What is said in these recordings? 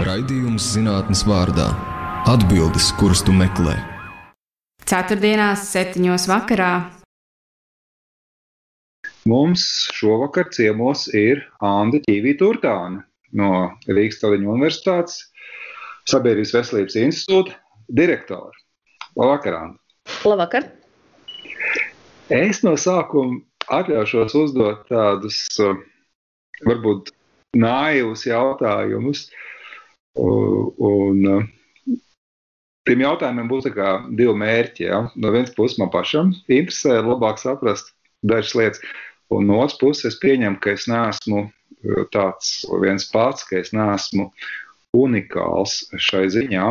Raidījums zinātnes vārdā - atbildes, kuras tu meklē. Ceturtdienās, septiņos vakarā. Mums šovakar ciemos ir Anna Čīvī Turtāna no Rīgas Traģiņu Universitātes Sabiedrības veselības institūta direktora. Labvakar, Anna! Labvakar! Es no sākuma atļaušos uzdot tādus varbūt naivus jautājumus. Un, tiem jautājumiem būs divi mērķi. Ja? No vienas puses man pašam interesē labāk saprast dažas lietas, un no otras puses es pieņemu, ka es neesmu tāds viens pats, ka es neesmu unikāls šai ziņā.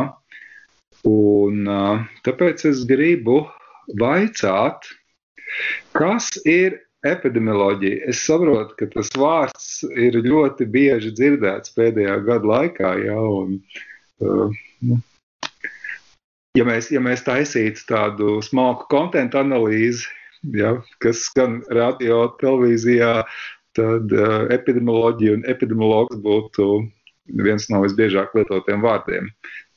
Un, tāpēc es gribu vaicāt, kas ir epidemioloģija. Es saprotu, ka tas vārds ir ļoti bieži dzirdēts pēdējā gada laikā. Ja, un, uh, ja, mēs, ja mēs taisītu tādu smalku kontekstu analīzi, ja, kas skan radio, televīzijā, tad uh, epidemioloģija un epidemiologs būtu viens no visbiežāk lietotiem vārdiem.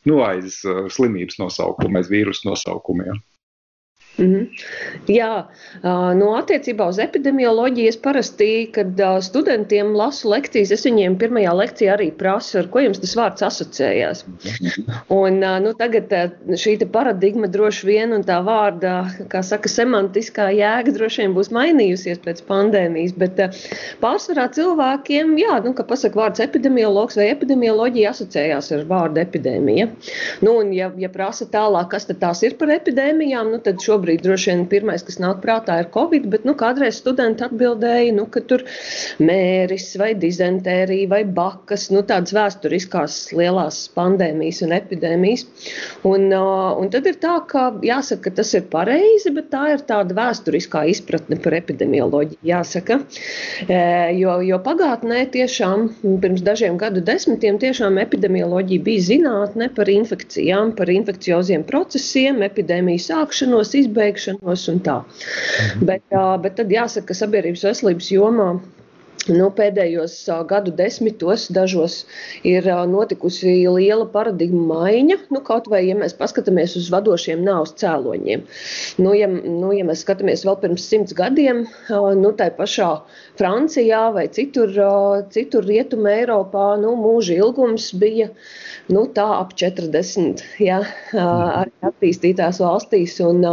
Nu, aiz uh, slimības nosaukumiem, aiz vīrusu nosaukumiem. Mm -hmm. Jā, no attiecībā uz epidemioloģiju es parasti, kad studentiem lasu lekcijas, es viņiem pirmajā lekcijā arī prasu, ar ko jums tas vārds asociējās. Un, nu, tagad šī paradigma droši vien un tā vārda, kā saka, semantiskā jēga droši vien būs mainījusies pēc pandēmijas, bet pārsvarā cilvēkiem, jā, nu, ka pasaka vārds epidemiologs vai epidemioloģija asociējās ar vārdu epidēmija. Nu, un ja, ja prasa tālāk, kas tad tās ir par epidēmijām, nu, tad šobrīd šobrīd droši vien pirmais, kas nāk prātā, ir Covid, bet nu, kādreiz studenti atbildēja, nu, ka tur mēris vai dizentērija vai bakas, nu, tādas vēsturiskās lielās pandēmijas un epidēmijas. Un, un tad ir tā, ka jāsaka, ka tas ir pareizi, bet tā ir tāda vēsturiskā izpratne par epidemioloģiju, jāsaka. Jo, jo pagātnē tiešām pirms dažiem gadu desmitiem tiešām epidemioloģija bija zinātne par infekcijām, par infekcioziem procesiem, epidēmiju sākšanos, izbeigšanos izbeigšanos un tā. Mhm. Bet, bet tad jāsaka, ka sabiedrības veselības jomā Nu, pēdējos uh, gadu desmitos dažos ir uh, notikusi liela paradigma maiņa. Nu, kaut vai, ja mēs paskatāmies uz vadošiem nāves cēloņiem. Nu, ja, nu, ja mēs skatāmies vēl pirms simts gadiem, uh, nu, tā pašā Francijā vai citur, citur Rietumē Eiropā, nu, mūža ilgums bija nu, tā ap 40 ja, arī attīstītās valstīs. Un,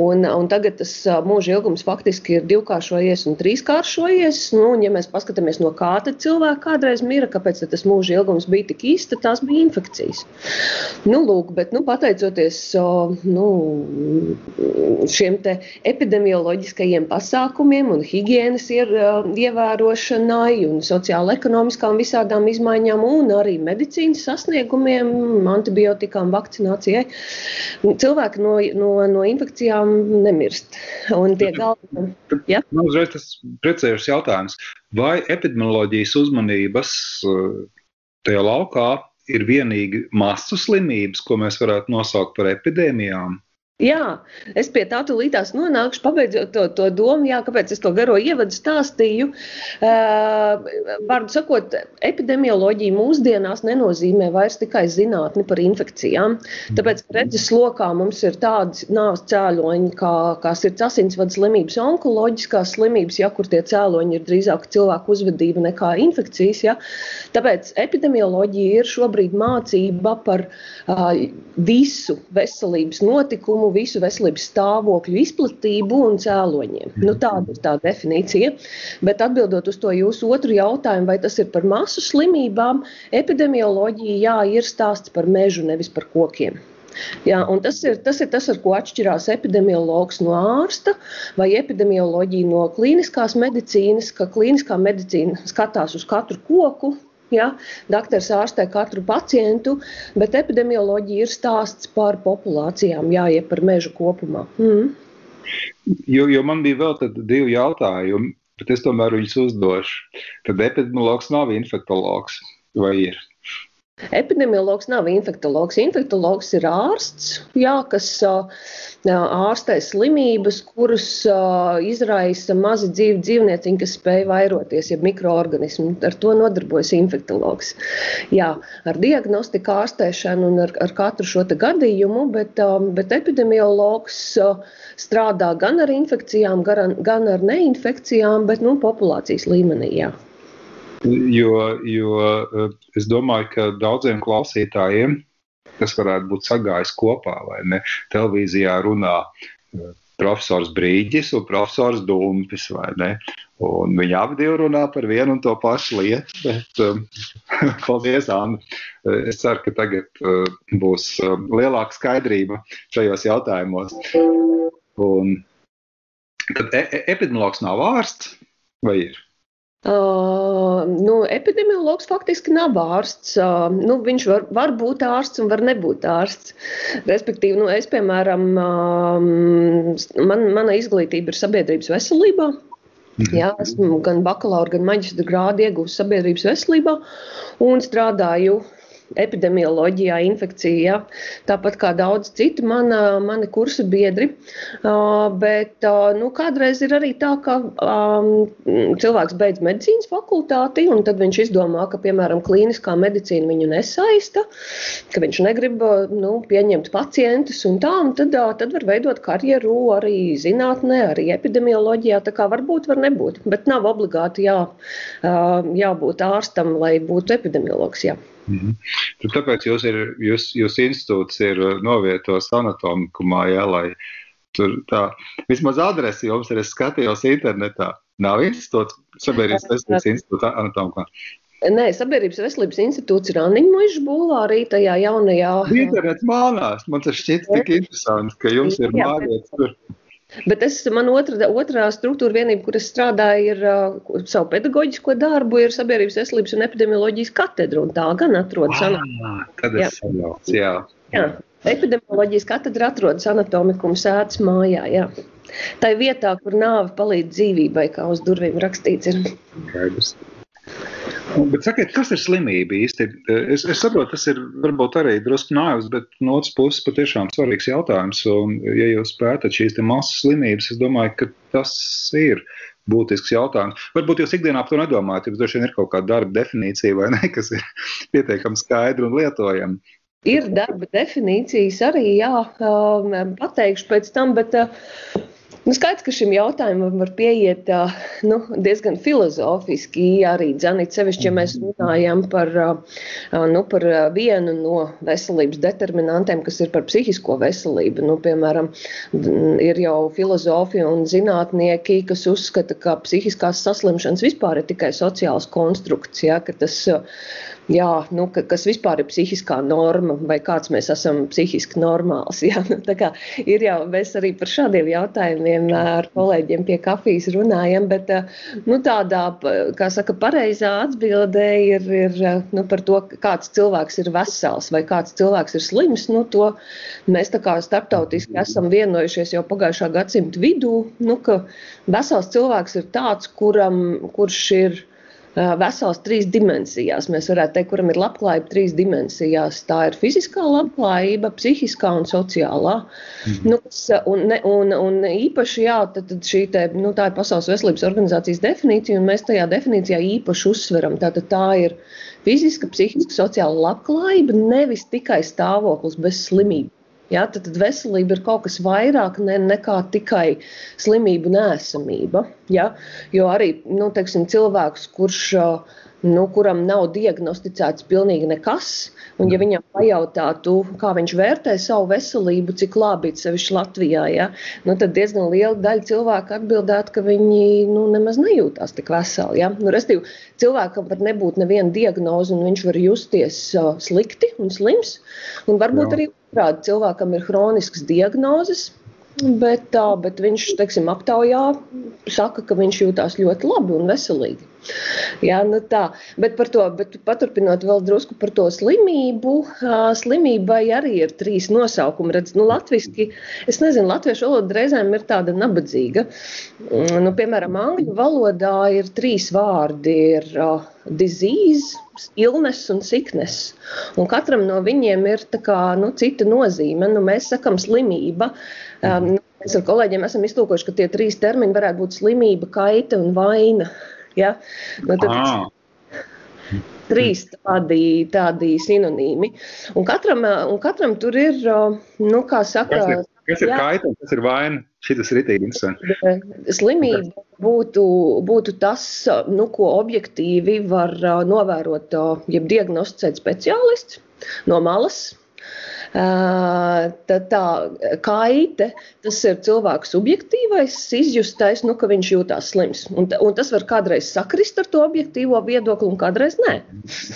un, un tagad tas mūža ilgums faktiski ir divkāršojies un trīskāršojies. Nu, un, ja mēs paskatāmies, no kā cilvēks kādreiz mira, kāpēc tas mūža ilgums bija tik īsts, tad tās bija infekcijas. Nu, lūk, bet, nu, pateicoties nu, šiem epidemioloģiskajiem pasākumiem un higiēnas ievērošanai un sociāla-ekonomiskām visādām izmaiņām un arī medicīnas sasniegumiem, antibiotikām, vakcinācijai, cilvēki no, no, no infekcijām nemirst. Un tie galvenie. Ja? Man uzreiz tas precējušs jautājums. Vai epidemioloģijas uzmanības eh, tajā laukā ir vienīgi masu slimības, ko mēs varētu nosaukt par epidēmijām? Jā, es pie tā tūlītās nonākšu, pabeidzot to, to domu, jā, kāpēc es to garo ievadu stāstīju. Uh, Vārdu sakot, epidemioloģija mūsdienās nenozīmē vairs tikai zinātni par infekcijām. Tāpēc redzes lokā mums ir tādas nāves cēloņi, kā, kā sirds asinsvadu slimības, onkoloģiskās slimības, ja kur tie cēloņi ir drīzāk cilvēku uzvedība nekā infekcijas. Ja. Tāpēc epidemioloģija ir šobrīd mācība par uh, visu veselības notikumu vecumu, visu veselības stāvokļu izplatību un cēloņiem. Nu, tāda ir tā definīcija. Bet atbildot uz to jūsu otru jautājumu, vai tas ir par masu slimībām, epidemioloģija jā, ir stāsts par mežu, nevis par kokiem. Jā, tas, ir, tas ir tas, ar ko atšķirās epidemiologs no ārsta vai epidemioloģija no klīniskās medicīnas, ka klīniskā medicīna skatās uz katru koku, Ja? Dakteris ārstē katru pacientu, bet epidemioloģija ir stāsts par populācijām, jā, ja par mežu kopumā. Mm. Jo, jo man bija vēl divi jautājumi, bet es tomēr viņus uzdošu. Tad epidemiologs nav infektologs vai ir? Epidemiologs nav infektologs. Infektologs ir ārsts, jā, kas ārstē slimības, kuras izraisa mazi dzīvi dzīvnieciņi, kas spēj vairoties, ja mikroorganismi. Ar to nodarbojas infektologs. Jā, ar diagnostiku ārstēšanu un ar, ar katru šo gadījumu, bet, bet epidemiologs strādā gan ar infekcijām, gan, gan ar neinfekcijām, bet nu, populācijas līmenī. Jā. Jo, jo eh, es domāju, ka daudziem klausītājiem tas varētu būt sagājis kopā, vai ne? Televīzijā runā eh, profesors Brīģis un profesors Dumpis, vai ne? Un viņi abi runā par vienu un to pašu lietu. Bet, um, paldies, Anna. Es ceru, ka tagad uh, būs uh, lielāka skaidrība šajos jautājumos. Un, tad e e epidemiologs nav ārsts vai ir? Uh, nu, epidemiologs faktiski nav ārsts. Uh, nu, viņš var, var būt ārsts un var nebūt ārsts. Respektīvi, nu, es, piemēram, uh, man, mana izglītība ir sabiedrības veselībā. Mhm. Jā, esmu gan bakalaura, gan maģistra grādu iegūst sabiedrības veselībā un strādāju epidemioloģijā, infekcijā, tāpat kā daudz citu mana, mani kursa biedri. Bet nu, kādreiz ir arī tā, ka cilvēks beidz medicīnas fakultāti, un tad viņš izdomā, ka, piemēram, klīniskā medicīna viņu nesaista, ka viņš negrib nu, pieņemt pacientus un tā, un tad, tad var veidot karjeru arī zinātnē, arī epidemioloģijā. Tā kā varbūt, var nebūt, bet nav obligāti jā, jābūt ārstam, lai būtu epidemiologs. Jā. -hmm. Tad tāpēc jūs, ir, jūs, jūs institūts ir novietos anatomikumā, ja, lai tur tā, vismaz adresi jums ir, es skatījos internetā, nav institūts, sabiedrības veselības institūts anatomikā. Nē, Sabiedrības veselības institūts ir Anniņš Bulvārī, tajā jaunajā. Internets mānās, man tas šķiet tik interesanti, ka jums ir mājietas tur. Bet es, man otra, otrā struktūra vienība, kur es strādāju, ir uh, savu pedagoģisko darbu, ir Sabiedrības veselības un epidemioloģijas katedra, un tā gan atrodas ah, tad es sajauc, jā. jā. Epidemioloģijas katedra atrodas anatomikuma sēdes mājā, jā. Tā ir vietā, kur nāve palīdz dzīvībai, kā uz durvīm rakstīts ir. Skaidrs. Bet sakiet, kas ir slimība īsti? Es, es saprotu, tas ir varbūt arī drusku nāvis, bet no otras puses patiešām svarīgs jautājums. Un, ja jūs pētat šīs masas slimības, es domāju, ka tas ir būtisks jautājums. Varbūt jūs ikdienā par to nedomājat, jums droši vien ir kaut kāda darba definīcija vai ne, kas ir pietiekami skaidra un lietojama. Ir darba definīcijas arī, jā, pateikšu pēc tam, bet Nu, skaidrs, ka šim jautājumam var pieiet nu, diezgan filozofiski arī dzanīt, sevišķi, ja mēs runājam par, nu, par vienu no veselības determinantiem, kas ir par psihisko veselību. Nu, piemēram, ir jau filozofi un zinātnieki, kas uzskata, ka psihiskās saslimšanas vispār ir tikai sociāls konstrukts, ja, tas jā, nu, ka, kas vispār ir psihiskā norma, vai kāds mēs esam psihiski normāls. Jā, nu, ir jau mēs arī par šādiem jautājumiem ar kolēģiem pie kafijas runājam, bet nu, tādā, kā saka, pareizā atbildē ir, ir nu, par to, kāds cilvēks ir vesels vai kāds cilvēks ir slims. Nu, to mēs tā kā starptautiski esam vienojušies jau pagājušā gadsimta vidū, nu, ka vesels cilvēks ir tāds, kuram, kurš ir vesels trīs dimensijās. Mēs varētu teikt, kuram ir labklājība trīs dimensijās. Tā ir fiziskā labklājība, psihiskā un sociālā. Mhm. Nu, un, ne, un, un īpaši, jā, tad, tad šī te, nu, tā ir Pasaules veselības organizācijas definīcija, un mēs tajā definīcijā īpaši uzsveram. Tātad tā ir fiziska, psihiska, sociāla labklājība, nevis tikai stāvoklis bez slimības. Ja, tad, tad veselība ir kaut kas vairāk ne, nekā tikai slimību nēsamība. Ja, jo arī nu, teiksim, cilvēks, kurš, nu, kuram nav diagnosticēts pilnīgi nekas, un ja viņam pajautātu, kā viņš vērtē savu veselību, cik labi ir sevišķi Latvijā, ja, nu, tad diezgan liela daļa cilvēku atbildētu, ka viņi nu, nemaz nejūtās tik veseli. Ja. Nu, restīvi, cilvēkam var nebūt neviena diagnoze, un viņš var justies uh, slikti un slims, un varbūt Jā. arī Otrādi cilvēkam ir hroniskas diagnozes, bet, tā, bet viņš, teiksim, aptaujā saka, ka viņš jūtās ļoti labi un veselīgi. Jā, nu tā. Bet to, bet paturpinot vēl drusku par to slimību, slimībai arī ir trīs nosaukumi. Redz, nu, latviski, es nezinu, latviešu valoda reizēm ir tāda nabadzīga. Mm, nu, piemēram, angļu valodā ir trīs vārdi. Ir, uh, disease, illness un sickness. Un katram no viņiem ir kā, nu, cita nozīme. Nu, mēs sakām slimība. Um, nu, mēs ar kolēģiem esam iztūkojuši, ka tie trīs termini varētu būt slimība, kaita un vaina. Ja? Nu, tad, ah. Trīs tādi, tādi sinonīmi. Un katram, un katram tur ir, nu, kā saka, kas ir, kas ir jā, kaita kas ir vaina. Šis ir rītīgi interesanti. Slimība būtu, būtu tas, nu, ko objektīvi var novērot, jeb diagnosticēt speciālists no malas Tā, tā kaite, tas ir cilvēks subjektīvais, izjustais, nu, ka viņš jūtas slims. Un, un tas var kādreiz sakrist ar to objektīvo viedokli, un kādreiz nē.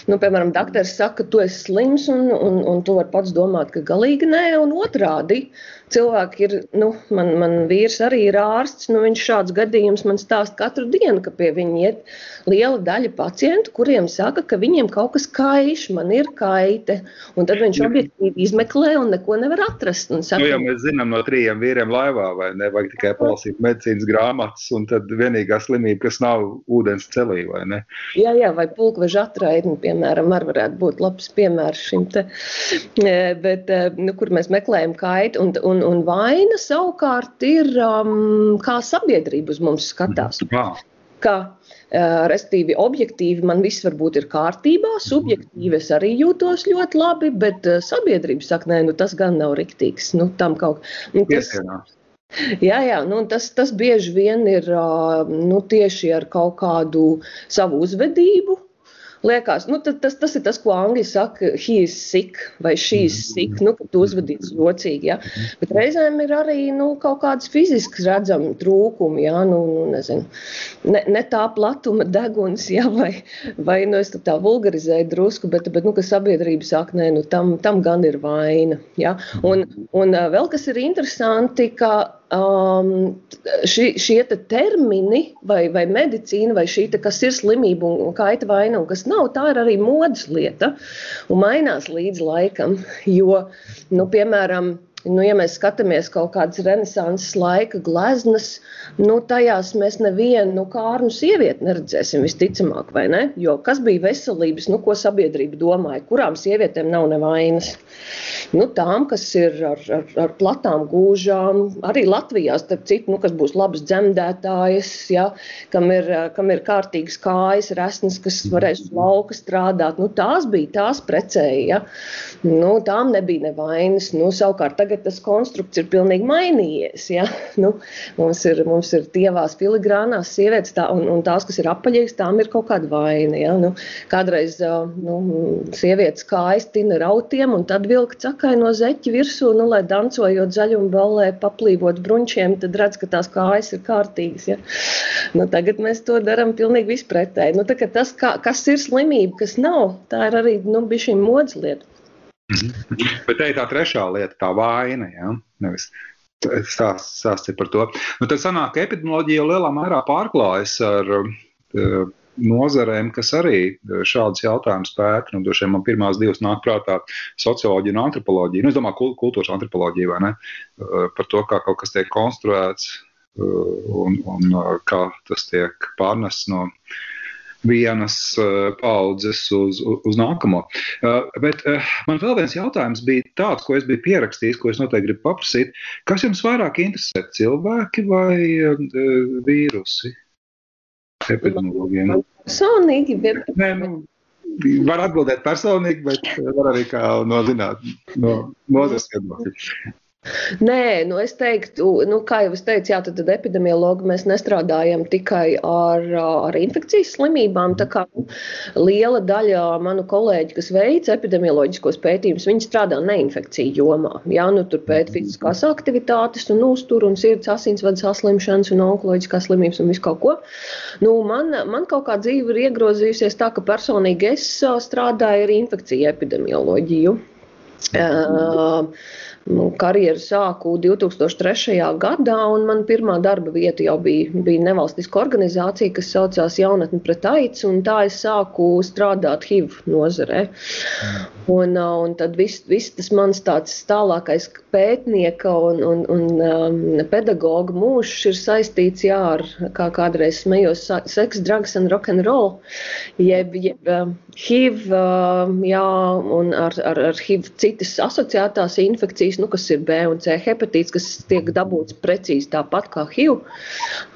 Nu, piemēram, doktors saka, ka tu esi slims, un, un, un tu vari pats domāt, ka galīgi nē, un otrādi. Cilvēki ir, nu, man, man vīrs arī ir ārsts, nu, viņš šāds gadījums man stāsta katru dienu, ka pie viņa iet liela daļa pacientu, kuriem saka, ka viņiem kaut kas kaiš, man ir kaite, un tad viņš objektīvi izmeklē meklē un neko nevar atrast. Saka, nu, ja mēs zinām no trījiem vīriem laivā, vai ne, vajag tikai palasīt medicīnas grāmatas, un tad vienīgā slimība, kas nav ūdens celī, vai ne? Jā, jā, vai pulkveža atraidni, piemēram, ar varētu būt labs piemērs šim te, e, bet, e, nu, kur mēs meklējam kaitu, un, un, un vaina savukārt ir, um, kā sabiedrība uz mums skatās. Jā. Ka Restīvi, objektīvi man viss varbūt ir kārtībā, subjektīvi es arī jūtos ļoti labi, bet sabiedrība saka, nē, nu tas gan nav riktīgs. Nu, tam kaut kas. Jā, jā nu, tas, tas bieži vien ir nu, tieši ar kaut kādu savu uzvedību, liekas, nu, tas, tas ir tas, ko angļu saka, he is sick vai she is sick, nu, ka tu uzvedies jocīgi, ja? bet reizēm ir arī, nu, kaut kādas fiziskas redzami trūkumi, ja, nu, nu nezinu, ne, ne tā platuma deguns, ja, vai, vai, nu, es tā vulgarizēju drusku, bet, bet, nu, ka sabiedrība saka, nē, nu, tam, tam gan ir vaina, ja, un, un vēl kas ir interesanti, ka um, ši, šie te termini, vai, vai medicīna, vai šī te, kas ir slimība un kaita vaina, un kas nav, tā ir arī modes lieta un mainās līdz laikam. Jo, nu, piemēram, Nu, ja mēs skatāmies kaut kādas renesanses laika gleznas, nu, tajās mēs nevienu nu, kārnu sievieti neredzēsim visticamāk, vai ne? Jo kas bija veselības, nu, ko sabiedrība domāja, kurām sievietēm nav nevainas? Nu, tām, kas ir ar, ar, ar platām gūžām, arī Latvijā, starp citu, nu, kas būs labas dzemdētājas, ja, kam, ir, kam ir kārtīgas kājas, resnes, kas varēs uz lauka strādāt, nu, tās bija, tās precēja, ja. nu, tām nebija nevainas, nu, savukārt tagad tas konstrukts ir pilnīgi mainījies. Ja? Nu, mums, ir, mums ir tievās filigrānās sievietes, tā, un, un tās, kas ir apaļīgas, tām ir kaut kāda vaina. Ja? Nu, kādreiz nu, sievietes kājas tina rautiem, un tad vilka cakai no zeķa virsū, nu, lai dancojot zaļumu ballē, paplīvot bruņķiem, tad redz, ka tās kājas ir kārtīgas. Ja? Nu, tagad mēs to darām pilnīgi vispretēji. Nu, tas, kā, kas ir slimība, kas nav, tā ir arī nu, šī modes lieta. Mhm. Bet te ir tā trešā lieta, tā vaina. Ja? Nevis stāsts, stāsts par to. Nu, tad sanāk, ka epidemioloģija lielā mērā pārklājas ar uh, nozarēm, kas arī šādus jautājumus pēta. Nu, Dažiem man pirmās divas nāk prātā - socioloģija un antropoloģija. Nu, es domāju, kultūras antropoloģija vai ne? Uh, par to, kā kaut kas tiek konstruēts uh, un, un kā tas tiek pārnests no vienas uh, paudzes uz, uz, uz nākamo. Uh, bet uh, man vēl viens jautājums bija tāds, ko es biju pierakstījis, ko es noteikti gribu paprasīt. Kas jums vairāk interesē, cilvēki vai vīrusi? Epidemiologiem. Personīgi, bet... Nē, nu, var atbildēt personīgi, bet var arī kā no zinātnes, no nozars viedokļa. Nē, nu es teiktu, nu, kā jau es teicu, jā, tad, tad epidemiologi mēs nestrādājam tikai ar, ar infekcijas slimībām. Tā kā liela daļa manu kolēģi, kas veic epidemioloģiskos pētījumus, viņi strādā neinfekciju jomā. Jā, nu tur pēt fiziskās aktivitātes un uzturu un sirds asinsvadas saslimšanas un onkoloģiskās slimības un visu kaut ko. Nu, man, man kaut kā dzīve ir iegrozījusies tā, ka personīgi es strādāju ar infekciju epidemioloģiju. Uh, karjeru sāku 2003. gadā, un man pirmā darba vieta jau bija, bija nevalstiska organizācija, kas saucās Jaunatni pret aids, un tā es sāku strādāt HIV nozarē. Un, un tad viss vis tas mans tāds tālākais pētnieka un, un, un um, pedagoga mūžs ir saistīts jā, ar, kā kādreiz smējos, seks, drugs and rock and roll, jeb, jeb um, HIV, uh, jā, un ar, ar, ar HIV citas asociētās infekcijas nu, kas ir B un C hepatīts, kas tiek dabūts precīzi tāpat kā HIV,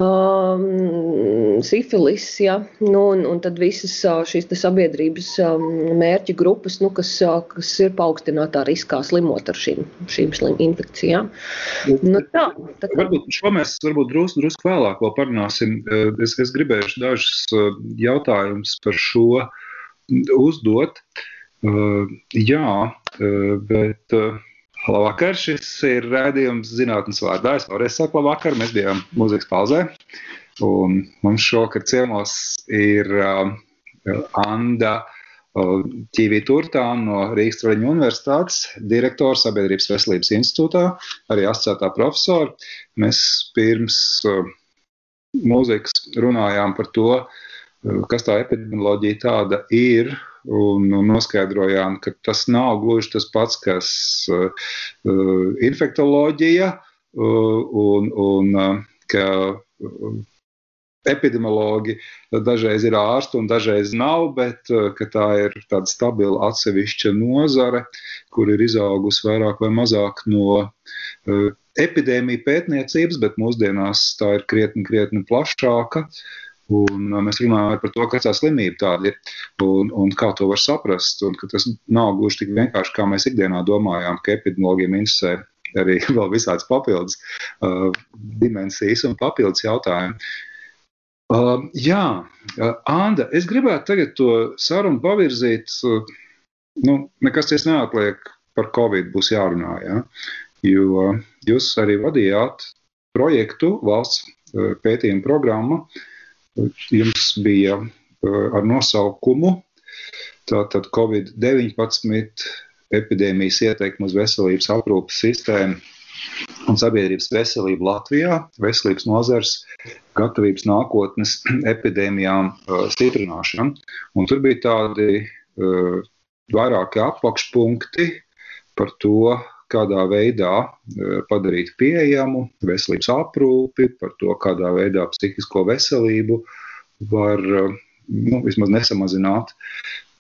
um, sifilis, ja, nu, un, un tad visas šīs sabiedrības um, mērķa grupas, nu, kas, kas ir paaugstinātā riskā slimot ar šīm, šīm slim infekcijām. Nu, tā, tā kā... Varbūt šo mēs varbūt drusku, drusku vēlāk vēl parunāsim. Es, es gribēšu dažus jautājumus par šo uzdot. Uh, jā, bet Labvakar, šis ir rādījums zinātnes vārdā. Es vēlreiz saku labvakar, mēs bijām mūzikas pauzē. Un mums šokar ciemos ir uh, Anda uh, Ķīvī Turtāna no Rīgas Traļņu universitātes, direktora Sabiedrības veselības institūtā, arī asociētā profesora. Mēs pirms mūzikas runājām par to, kas tā epidemioloģija tāda ir un, un noskaidrojām, ka tas nav gluži tas pats, kas uh, infektoloģija, uh, un, un uh, ka epidemiologi dažreiz ir ārsti un dažreiz nav, bet tā ir tāda stabila atsevišķa nozare, kur ir izaugusi vairāk vai mazāk no epidēmiju pētniecības, bet mūsdienās tā ir krietni, krietni plašāka. Un uh, mēs runājam par to, kas tā slimība tāda ir un, un kā to var saprast. Un, tas nav gluži tik vienkārši, kā mēs ikdienā domājām, ka epidemiologiem interesē arī vēl visādas papildus uh, dimensijas un papildus jautājumi. Uh, jā, uh, Anna, es gribētu tagad to sarunu pavirzīt. Uh, nu, nekas cits neatliek par Covid, būs jārunā. Ja? Jo jūs arī vadījāt projektu valsts uh, pētījuma programmu uh, jums bija uh, ar nosaukumu tātad Covid-19 epidēmijas ieteikumu uz veselības aprūpas sistēmu un sabiedrības veselību Latvijā, veselības nozars gatavības nākotnes epidēmijām uh, stiprināšana. Un tur bija tādi uh, vairāki apakšpunkti par to, kādā veidā e, padarīt pieejamu veselības aprūpi, par to, kādā veidā psihisko veselību var nu, vismaz nesamazināt,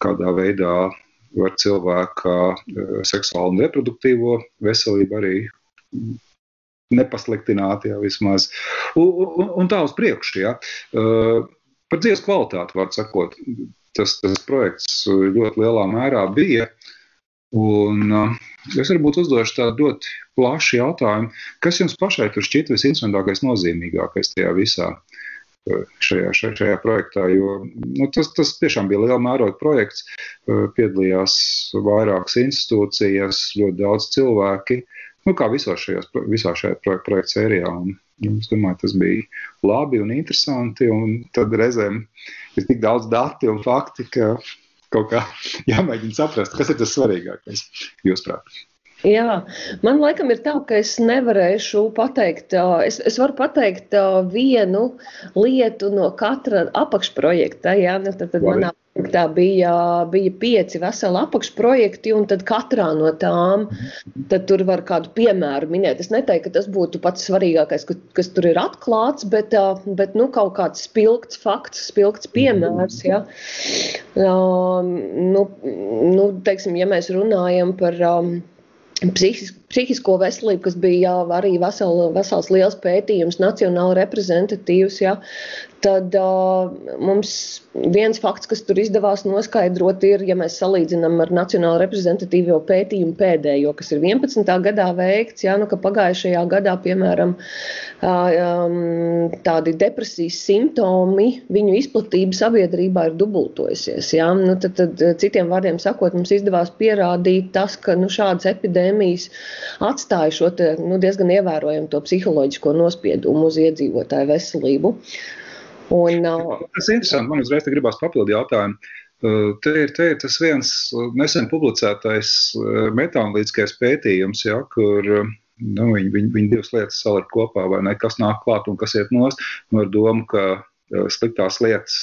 kādā veidā var cilvēka seksuālu un reproduktīvo veselību arī nepasliktināt, jā, vismaz. Un, un, un tā uz priekšu, jā. Par dzīves kvalitāti, var sakot, tas, tas projekts ļoti lielā mērā bija. Un, uh, Es varbūt uzdošu tādu ļoti plašu jautājumu, kas jums pašai tur šķiet visinteresantākais, nozīmīgākais tajā visā eh, šajā, šajā, šajā projektā. Jo, nu, tas, tas tiešām bija liela mēroga projekts. Piedalījās vairākas institūcijas, ļoti daudz cilvēki. Nu, kā visos šajos, visā šajā projekta sērijā. Un, nu, es domāju, tas bija labi un interesanti. Un tad reizēm ir tik daudz dati un fakti, ka kaut kā jāmēģina saprast, kas ir tas svarīgākais jūsuprāt. Jā, man laikam ir tā, ka es nevarēšu pateikt, es, es varu pateikt vienu lietu no katra apakšprojekta. Jā, nu, tad, tad manā Tā bija, bija pieci veseli apakšprojekti, un tad katrā no tām tur var kādu piemēru minēt. Es neteiktu, ka tas būtu pats svarīgākais, kas, tur ir atklāts, bet, bet nu, kaut kāds spilgts fakts, spilgts piemērs. Ja. Um, nu, nu, teiksim, ja mēs runājam par. Um, psihisko veselību, kas bija jā, arī vesel, vesels liels pētījums, nacionāli reprezentatīvs. Jā tad uh, mums viens fakts, kas tur izdevās noskaidrot, ir, ja mēs salīdzinām ar Nacionālo reprezentatīvo pētījumu pēdējo, kas ir 11. gadā veikts, jā, nu, ka pagājušajā gadā, piemēram, uh, um, tādi depresijas simptomi, viņu izplatība sabiedrībā ir dubultojusies. Jā, nu, tad, tad, citiem vārdiem sakot, mums izdevās pierādīt tas, ka nu, šādas epidēmijas atstāja šo te, nu, diezgan ievērojamu to psiholoģisko nospiedumu uz iedzīvotāju veselību. Un, uh, Tas ir interesanti. Man uzreiz gribās papildu jautājumu. Te ir, te ir tas viens nesen publicētais metānlīdzīgais pētījums, ja, kur nu, viņi, viņi, viņi divas lietas saliek kopā, vai ne, kas nāk klāt un kas iet nost, nu, ar domu, ka sliktās lietas,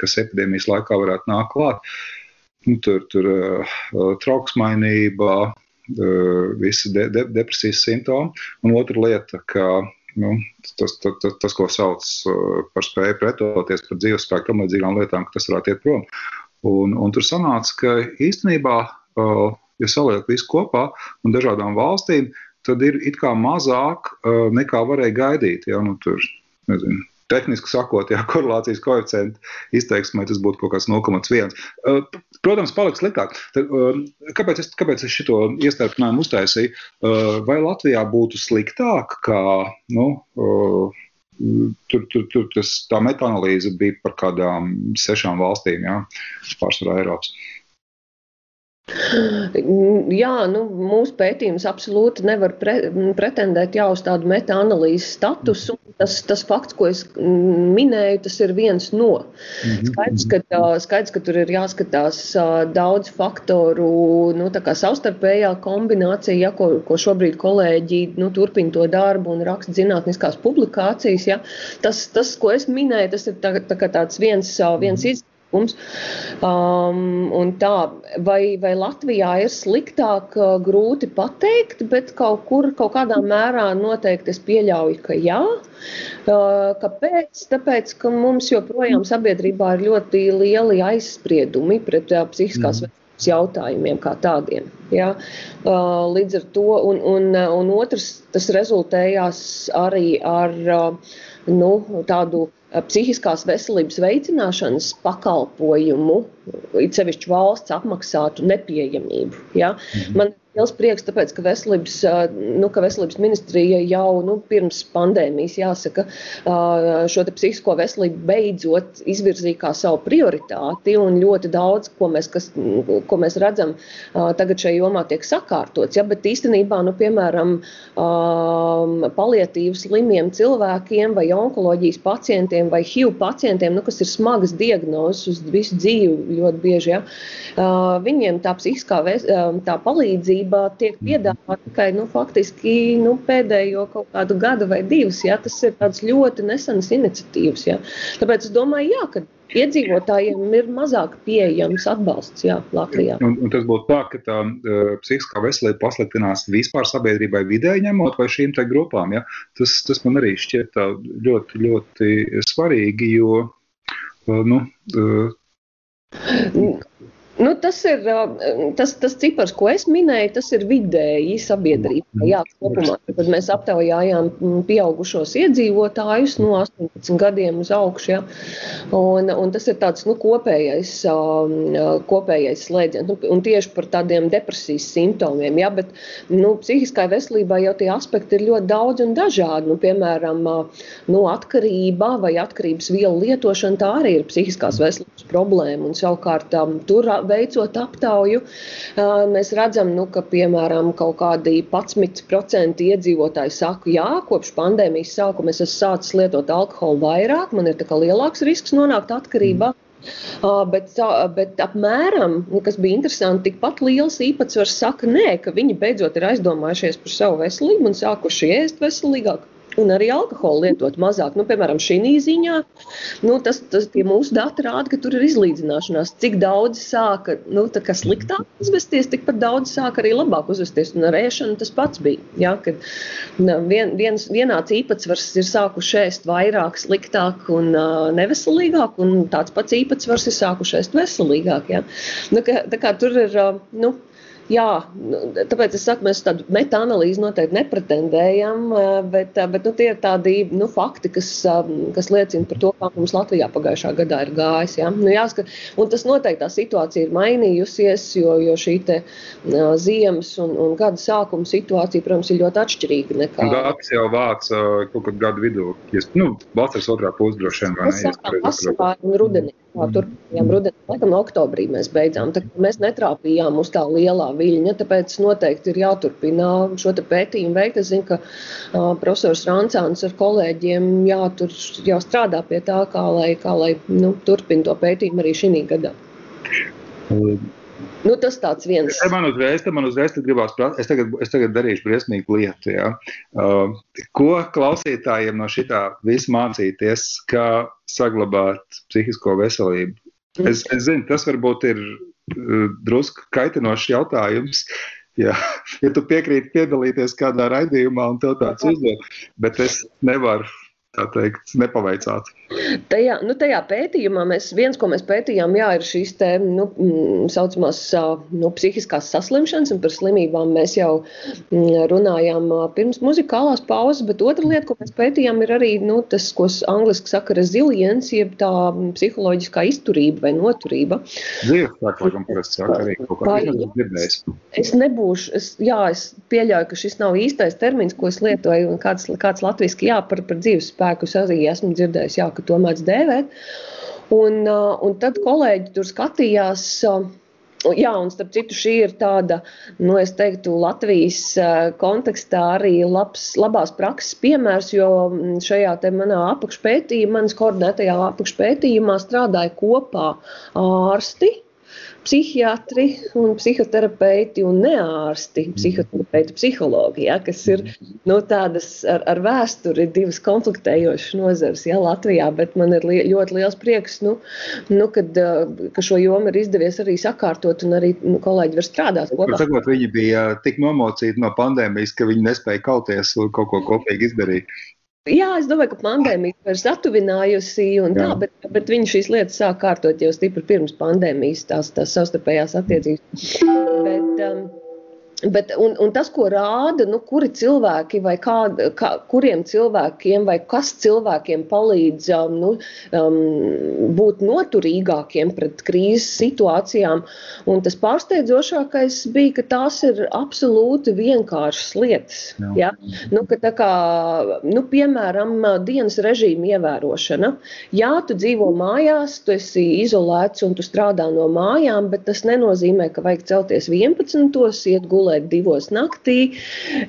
kas epidēmijas laikā varētu nākt klāt, nu, tur, tur trauksmainība, visi de, de, depresijas simptomi, un otra lieta, ka nu, tas, tas, tas, tas, ko sauc par spēju pretoties par dzīvespēku, tam līdzīgām lietām, ka tas varētu iet prom. Un, un tur sanāca, ka īstenībā, ja saliek visu kopā un dažādām valstīm, tad ir it kā mazāk nekā varēja gaidīt. Ja? Nu, tur, nezinu, tehniski sakot, ja korelācijas koeficienta izteiksmē tas būtu kaut kāds 0,1. Protams, paliks sliktāk. Kāpēc, es, kāpēc es šo iestarpinājumu uztaisīju? Vai Latvijā būtu sliktāk, kā nu, Tur, tur, tur tas, tā metānalīze bija par kādām sešām valstīm, jā, pārsvarā Eiropas. Jā, nu, mūsu pētījums absolūti nevar pre, pretendēt jau uz tādu metaanalīzes statusu. Tas, tas fakts, ko es minēju, tas ir viens no. Mhm. Skaidrs, ka, skaidrs, ka tur ir jāskatās daudz faktoru, nu, savstarpējā kombinācija, ja, ko, ko šobrīd kolēģi nu, turpina to darbu un raksta zinātniskās publikācijas. Ja. Tas, tas, ko es minēju, tas ir tā, tā tāds viens, viens mhm. izdeviens notikums. Um, tā, vai, vai Latvijā ir sliktāk, uh, grūti pateikt, bet kaut kur, kaut kādā mērā noteikti es pieļauju, ka jā. Uh, kāpēc? Tāpēc, ka mums joprojām sabiedrībā ir ļoti lieli aizspriedumi pret uh, psihiskās mm. veselības jautājumiem kā tādiem. Ja? Uh, līdz ar to, un, un, un otrs, tas rezultējās arī ar uh, nu, tādu psihiskās veselības veicināšanas pakalpojumu, it sevišķi valsts apmaksātu nepieejamību. Ja? Mhm. Man liels prieks, tāpēc, ka veselības, nu, ka veselības ministrija jau nu, pirms pandēmijas, jāsaka, šo psihisko veselību beidzot izvirzīja kā savu prioritāti. Ļoti daudz, ko mēs, kas, ko mēs redzam, tagad šajā jomā tiek sakārtots. Ja? Bet īstenībā, nu, piemēram, palietīvas slimiem cilvēkiem vai onkoloģijas pacientiem vai HIV pacientiem, nu, kas ir smagas diagnozes uz visu dzīvi ļoti bieži, ja? viņiem tā psihiskā tā palīdzība palīdzība tiek piedāvāta tikai nu, faktiski nu, pēdējo kaut kādu gadu vai divus. Ja? Tas ir ļoti nesenas iniciatīvas. Ja? Tāpēc es domāju, jā, ka iedzīvotājiem ir mazāk pieejams atbalsts jā, Latvijā. Un, un tas būtu tā, ka tā uh, psihiskā veselība pasliktinās vispār sabiedrībai vidēji ņemot vai šīm te grupām. Ja? Tas, tas man arī šķiet ļoti, ļoti svarīgi, jo uh, nu, uh, Nu, tas ir tas, tas cipars, ko es minēju, tas ir vidēji sabiedrībā. Jā, kopumā, kad mēs aptaujājām pieaugušos iedzīvotājus no 18 gadiem uz augšu. Ja, un, un tas ir tāds nu, kopējais, kopējais slēdziens. Nu, un tieši par tādiem depresijas simptomiem. Ja, bet nu, psihiskai veselībai jau tie aspekti ir ļoti daudz un dažādi. Nu, piemēram, nu, atkarība vai atkarības vielu lietošana tā arī ir psihiskās veselības problēma. Un, savukārt, tur veicot aptauju, mēs redzam, nu, ka piemēram kaut kādi 11% iedzīvotāji saka, jā, kopš pandēmijas sākuma es esmu sācis lietot alkoholu vairāk, man ir lielāks risks nonākt atkarībā. Mm. Uh, bet, uh, bet apmēram, kas bija interesanti, tikpat liels īpatsvars saka, nē, ka viņi beidzot ir aizdomājušies par savu veselību un sākuši ēst veselīgāk un arī alkoholu lietot mazāk. Nu, piemēram, šī ziņā nu, tas, tas, mūsu dati rāda, ka tur ir izlīdzināšanās. Cik daudz sāka nu, sliktāk uzvesties, tikpat daudz sāka arī labāk uzvesties. Un ar ēšanu tas pats bija. Ja, kad vien, viens, vienāds īpatsvars ir sākuši ēst vairāk, sliktāk un uh, neveselīgāk, un tāds pats īpatsvars ir sākuši ēst veselīgāk. Ja. Nu, ka, kā, tur ir. Uh, nu, Jā, nu, tāpēc es saku, mēs tādu meta-analīzi noteikti nepretendējam, eh, bet, eh, bet nu, tie ir tādi nu, fakti, kas, eh, kas liecina par to, kā mums Latvijā pagājušā gadā ir gājis. Ja? Nu, jāskat, un tas noteikti tā situācija ir mainījusies, jo, jo šī te, uh, ziemas un, un gada sākuma situācija, protams, ir ļoti atšķirīga. Nekā... Dāvis jau vāc uh, kaut kad gadu vidū, ja, nu, vasaras otrā pusdroši vien, vai ne? Vasarā un rudenī. Tā turpinājām rudenī, laikam, no oktobrī mēs beidzām. Tā, mēs netrāpījām uz tā lielā viļņa, tāpēc noteikti ir jāturpina šo pētījumu veikt. Es zinu, ka uh, profesors Rancāns ar kolēģiem jā, tur jau strādā pie tā, kā lai, kā lai nu, turpina to pētījumu arī šī gadā. Nu, tas tāds viens. Te man uzreiz, te man uzreiz gribās, es tagad, es tagad darīšu briesmīgu lietu. Ja? Uh, ko klausītājiem no šitā viss mācīties, kā saglabāt psihisko veselību? Es, es zinu, tas varbūt ir uh, drusku kaitinošs jautājums. Ja, ja tu piekrīti piedalīties kādā raidījumā un tev tāds uzdod, bet es nevaru tā teikt, nepaveicāt. Tajā, nu, tajā pētījumā mēs, viens, ko mēs pētījām, jā, ir šīs te, nu, mm, saucamās nu, psihiskās saslimšanas, un par slimībām mēs jau mm, runājām pirms muzikālās pauzes, bet otra lieta, ko mēs pētījām, ir arī nu, tas, ko angliski saka resilience, jeb tā psiholoģiskā izturība vai noturība. Dzīves laikam parasti saka arī kaut kā dzirdējis. Es nebūšu, es, jā, es pieļauju, ka šis nav īstais termins, ko es lietoju, un kāds, kāds latviski, jā, par, par dzīves spēku spēkus arī esmu dzirdējis, jā, ka to mēdz dēvēt. Un, uh, un tad kolēģi tur skatījās. Uh, jā, un starp citu, šī ir tāda, nu, es teiktu, Latvijas uh, kontekstā arī labs, labās prakses piemērs, jo mm, šajā te manā apakšpētījumā, manas koordinētajā apakšpētījumā strādāja kopā ārsti, psihiatri un psihoterapeiti un neārsti, mhm. psihoterapeiti, psihologi, ja, kas ir nu, tādas ar, ar vēsturi divas konfliktējošas nozares ja, Latvijā, bet man ir li ļoti liels prieks, nu, nu, kad, ka šo jomu ir izdevies arī sakārtot un arī nu, kolēģi var strādāt kopā. Sakot, viņi bija tik nomocīti no pandēmijas, ka viņi nespēja kauties un kaut ko kopīgi izdarīt. Jā, es domāju, ka pandēmija ir satuvinājusi, un tā, bet, bet viņi šīs lietas sāk kārtot jau stipri pirms pandēmijas, tās, tās savstarpējās attiecības. Bet, um, Bet, un, un tas, ko rāda, nu, kuri cilvēki vai kā, kā, kuriem cilvēkiem vai kas cilvēkiem palīdz um, nu, um, būt noturīgākiem pret krīzes situācijām, un tas pārsteidzošākais bija, ka tās ir absolūti vienkāršas lietas. Jā. Ja? Nu, ka, kā, nu, piemēram, dienas režīma ievērošana. Jā, tu dzīvo mājās, tu esi izolēts un tu strādā no mājām, bet tas nenozīmē, ka vajag celties 11. iet gulēt gulēt divos naktī,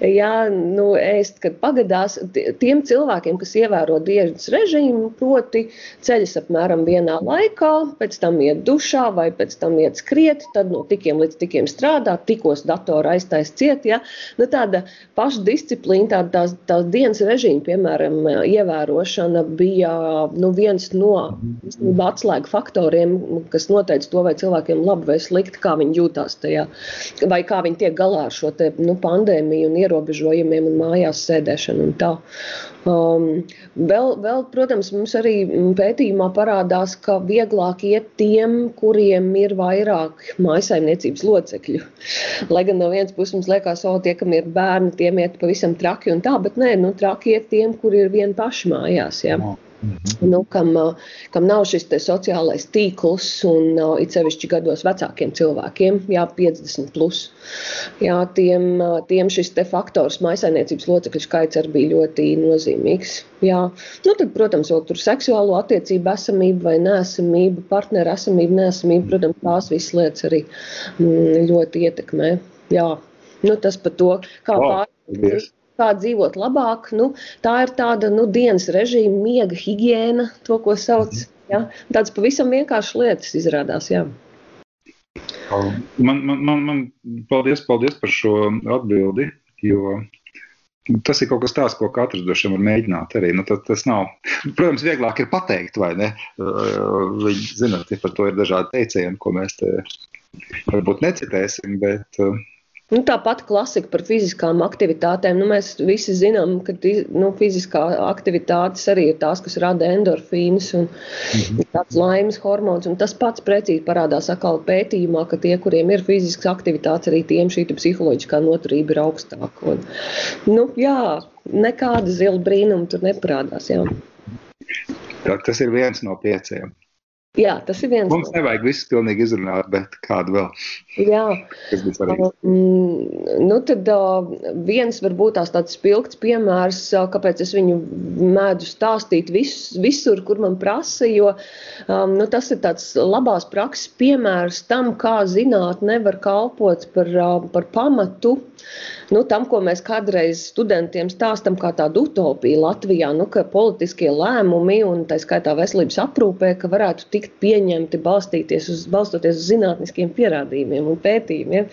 jā, nu, ēst, kad pagadās. Tiem cilvēkiem, kas ievēro dienas režīmu, proti ceļas apmēram vienā laikā, pēc tam iet dušā vai pēc tam iet skriet, tad no tikiem līdz tikiem strādā, tikos datora aiztais ciet, jā. Nu, tāda pašdisciplīna, tāda tās, tās dienas režīma, piemēram, ievērošana bija nu, viens no atslēgu faktoriem, kas noteica to, vai cilvēkiem labi vai slikti, kā viņi jūtās tajā, vai kā viņi tiek galā ar šo te, nu, pandēmiju un ierobežojumiem un mājās sēdēšanu un tā. Um, vēl, vēl, protams, mums arī pētījumā parādās, ka vieglāk iet tiem, kuriem ir vairāk mājasaimniecības locekļu. Lai gan no vienas puses mums liekas, o, tie, kam ir bērni, tiem iet pavisam traki un tā, bet nē, nu, traki iet tiem, kur ir vieni paši mājās. Ja. Mhm. Nu, kam, kam nav šis sociālais tīkls, un it sevišķi gados vecākiem cilvēkiem, jā, 50 plus, jā, tiem, tiem šis faktors maisainiecības locekļu skaits arī bija ļoti nozīmīgs. Jā. Nu, tad, protams, vēl tur seksuālo attiecību esamība vai nesamība, partneru esamība, nesamība, protams, tās visas lietas arī mm, ļoti ietekmē. Jā. Nu, tas par to, kā wow. pārāk kā dzīvot labāk. Nu, tā ir tāda nu, dienas režīma, miega higiēna, to, ko sauc. Ja? Tādas pavisam vienkāršas lietas izrādās. Jā. Man, man, man, man paldies, paldies par šo atbildi, jo tas ir kaut kas tāds, ko katrs droši vien var mēģināt arī. Nu, tas, tas nav, protams, vieglāk ir pateikt, vai ne? Viņi zināt, ja par to ir dažādi teicieni, ko mēs te varbūt necitēsim, bet uh, Nu, Tāpat klasika par fiziskām aktivitātēm. Nu, mēs visi zinām, ka nu, fiziskā aktivitātes arī ir tās, kas rada endorfīnus un mm -hmm. laimes hormons. Un tas pats precīzi parādās atkal pētījumā, ka tie, kuriem ir fiziskas aktivitātes, arī tiem šī psiholoģiskā noturība ir augstāka. Un, nu, jā, nekāda zila brīnuma tur neparādās. Jā. Tas ir viens no pieciem. Jā, tas ir viens. Mums nevajag visus pilnīgi izrunāt, bet kādu vēl? Jā, tas bija svarīgi. Um, nu tad uh, viens varbūt tās tāds spilgts piemērs, uh, kāpēc es viņu mēdzu stāstīt vis, visur, kur man prasa, jo um, nu, tas ir tāds labās prakses piemērs tam, kā zinātne nevar kalpot par, uh, par pamatu nu, tam, ko mēs kādreiz studentiem stāstam kā tādu utopiju Latvijā, nu, ka politiskie lēmumi un tā skaitā veselības aprūpē, ka varētu tikt pieņemti balstīties uz, balstoties uz zinātniskiem pierādījumiem pētījumiem un pētījumiem.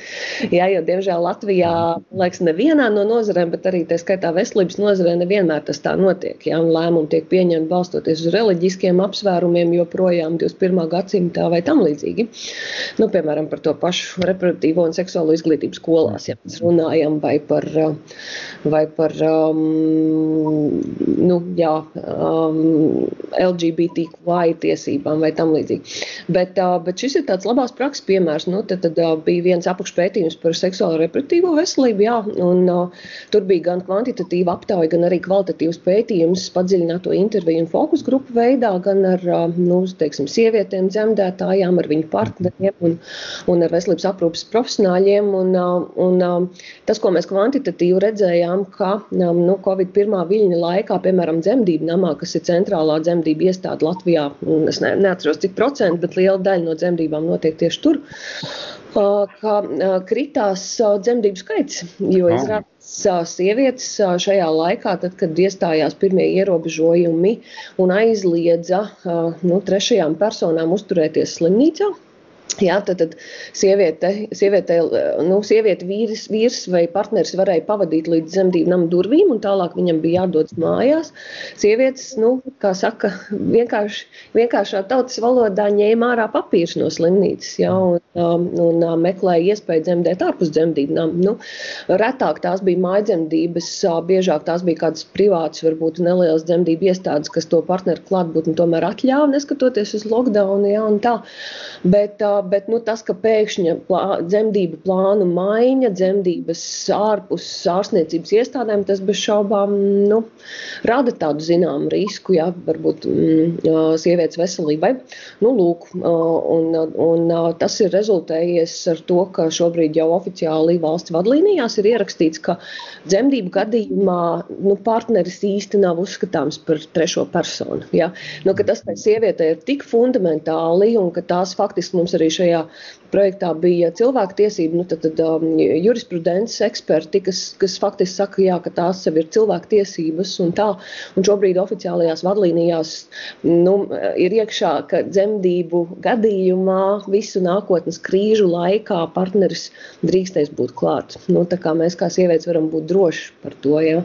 Jā, jo, diemžēl, Latvijā, liekas, nevienā no nozarēm, bet arī tā skaitā veselības nozarē nevienmēr tas tā notiek. Jā, un lēmumi tiek pieņemti balstoties uz reliģiskiem apsvērumiem, joprojām 21. gadsimtā vai tam līdzīgi. Nu, piemēram, par to pašu reproduktīvo un seksuālo izglītību skolās, ja mēs runājam, vai par, vai par um, nu, jā, um, LGBTQI tiesībām vai tam līdzīgi. Bet, uh, bet šis ir tāds labās prakses piemērs. Nu, tad, tad bija viens apakšpētījums par seksuālo reproduktīvo veselību, jā, un uh, tur bija gan kvantitatīva aptauja, gan arī kvalitatīvs pētījums padziļināto interviju un fokus grupu veidā, gan ar, uh, nu, teiksim, sievietēm dzemdētājām, ar viņu partneriem un, un ar veselības aprūpas profesionāļiem. Un, uh, un, uh, tas, ko mēs kvantitatīvi redzējām, ka um, nu, Covid pirmā viļņa laikā, piemēram, dzemdību namā, kas ir centrālā dzemdību iestāde Latvijā, es ne, neatceros, cik procentu, bet liela daļa no dzemdībām notiek tieši tur ka kritās dzemdību skaits, jo izrādās sievietes šajā laikā, tad, kad iestājās pirmie ierobežojumi un aizliedza nu, trešajām personām uzturēties slimnīcā, Jā, tad, tad sieviete, sieviete, nu, sieviete vīrs, vīrs vai partneris varēja pavadīt līdz dzemdību nama durvīm, un tālāk viņam bija jādodas mājās. Sievietes, nu, kā saka, vienkārši, vienkāršā tautas valodā ņēma ārā papīrs no slimnīcas jā, un, um, un, un meklēja iespēju dzemdēt ārpus dzemdību nama. Nu, retāk tās bija mājdzemdības, biežāk tās bija kādas privātas, varbūt nelielas dzemdību iestādes, kas to partneru klātbūtni tomēr atļāva, neskatoties uz lockdown. Jā, tā. Bet, bet nu, tas, ka pēkšņa plā, dzemdību plānu maiņa, dzemdības ārpus ārstniecības iestādēm, tas bez šaubām nu, rada tādu zināmu risku, jā, varbūt mm, sievietes veselībai. Nu, lūk, un, un tas ir rezultējies ar to, ka šobrīd jau oficiāli valsts vadlīnijās ir ierakstīts, ka dzemdību gadījumā nu, partneris īsti nav uzskatāms par trešo personu. Ja? Nu, tas tai sievietei ir tik fundamentāli un ka tās faktiski mums arī šajā projektā bija cilvēktiesība, nu, tad, tad um, jurisprudences eksperti, kas, kas faktiski saka, jā, ka tās jau ir cilvēktiesības un tā. Un šobrīd oficiālajās vadlīnijās nu, ir iekšā, ka dzemdību gadījumā visu nākotnes krīžu laikā partneris drīkstēs būt klāt. Nu, tā kā mēs kā sievietes varam būt droši par to. Ja.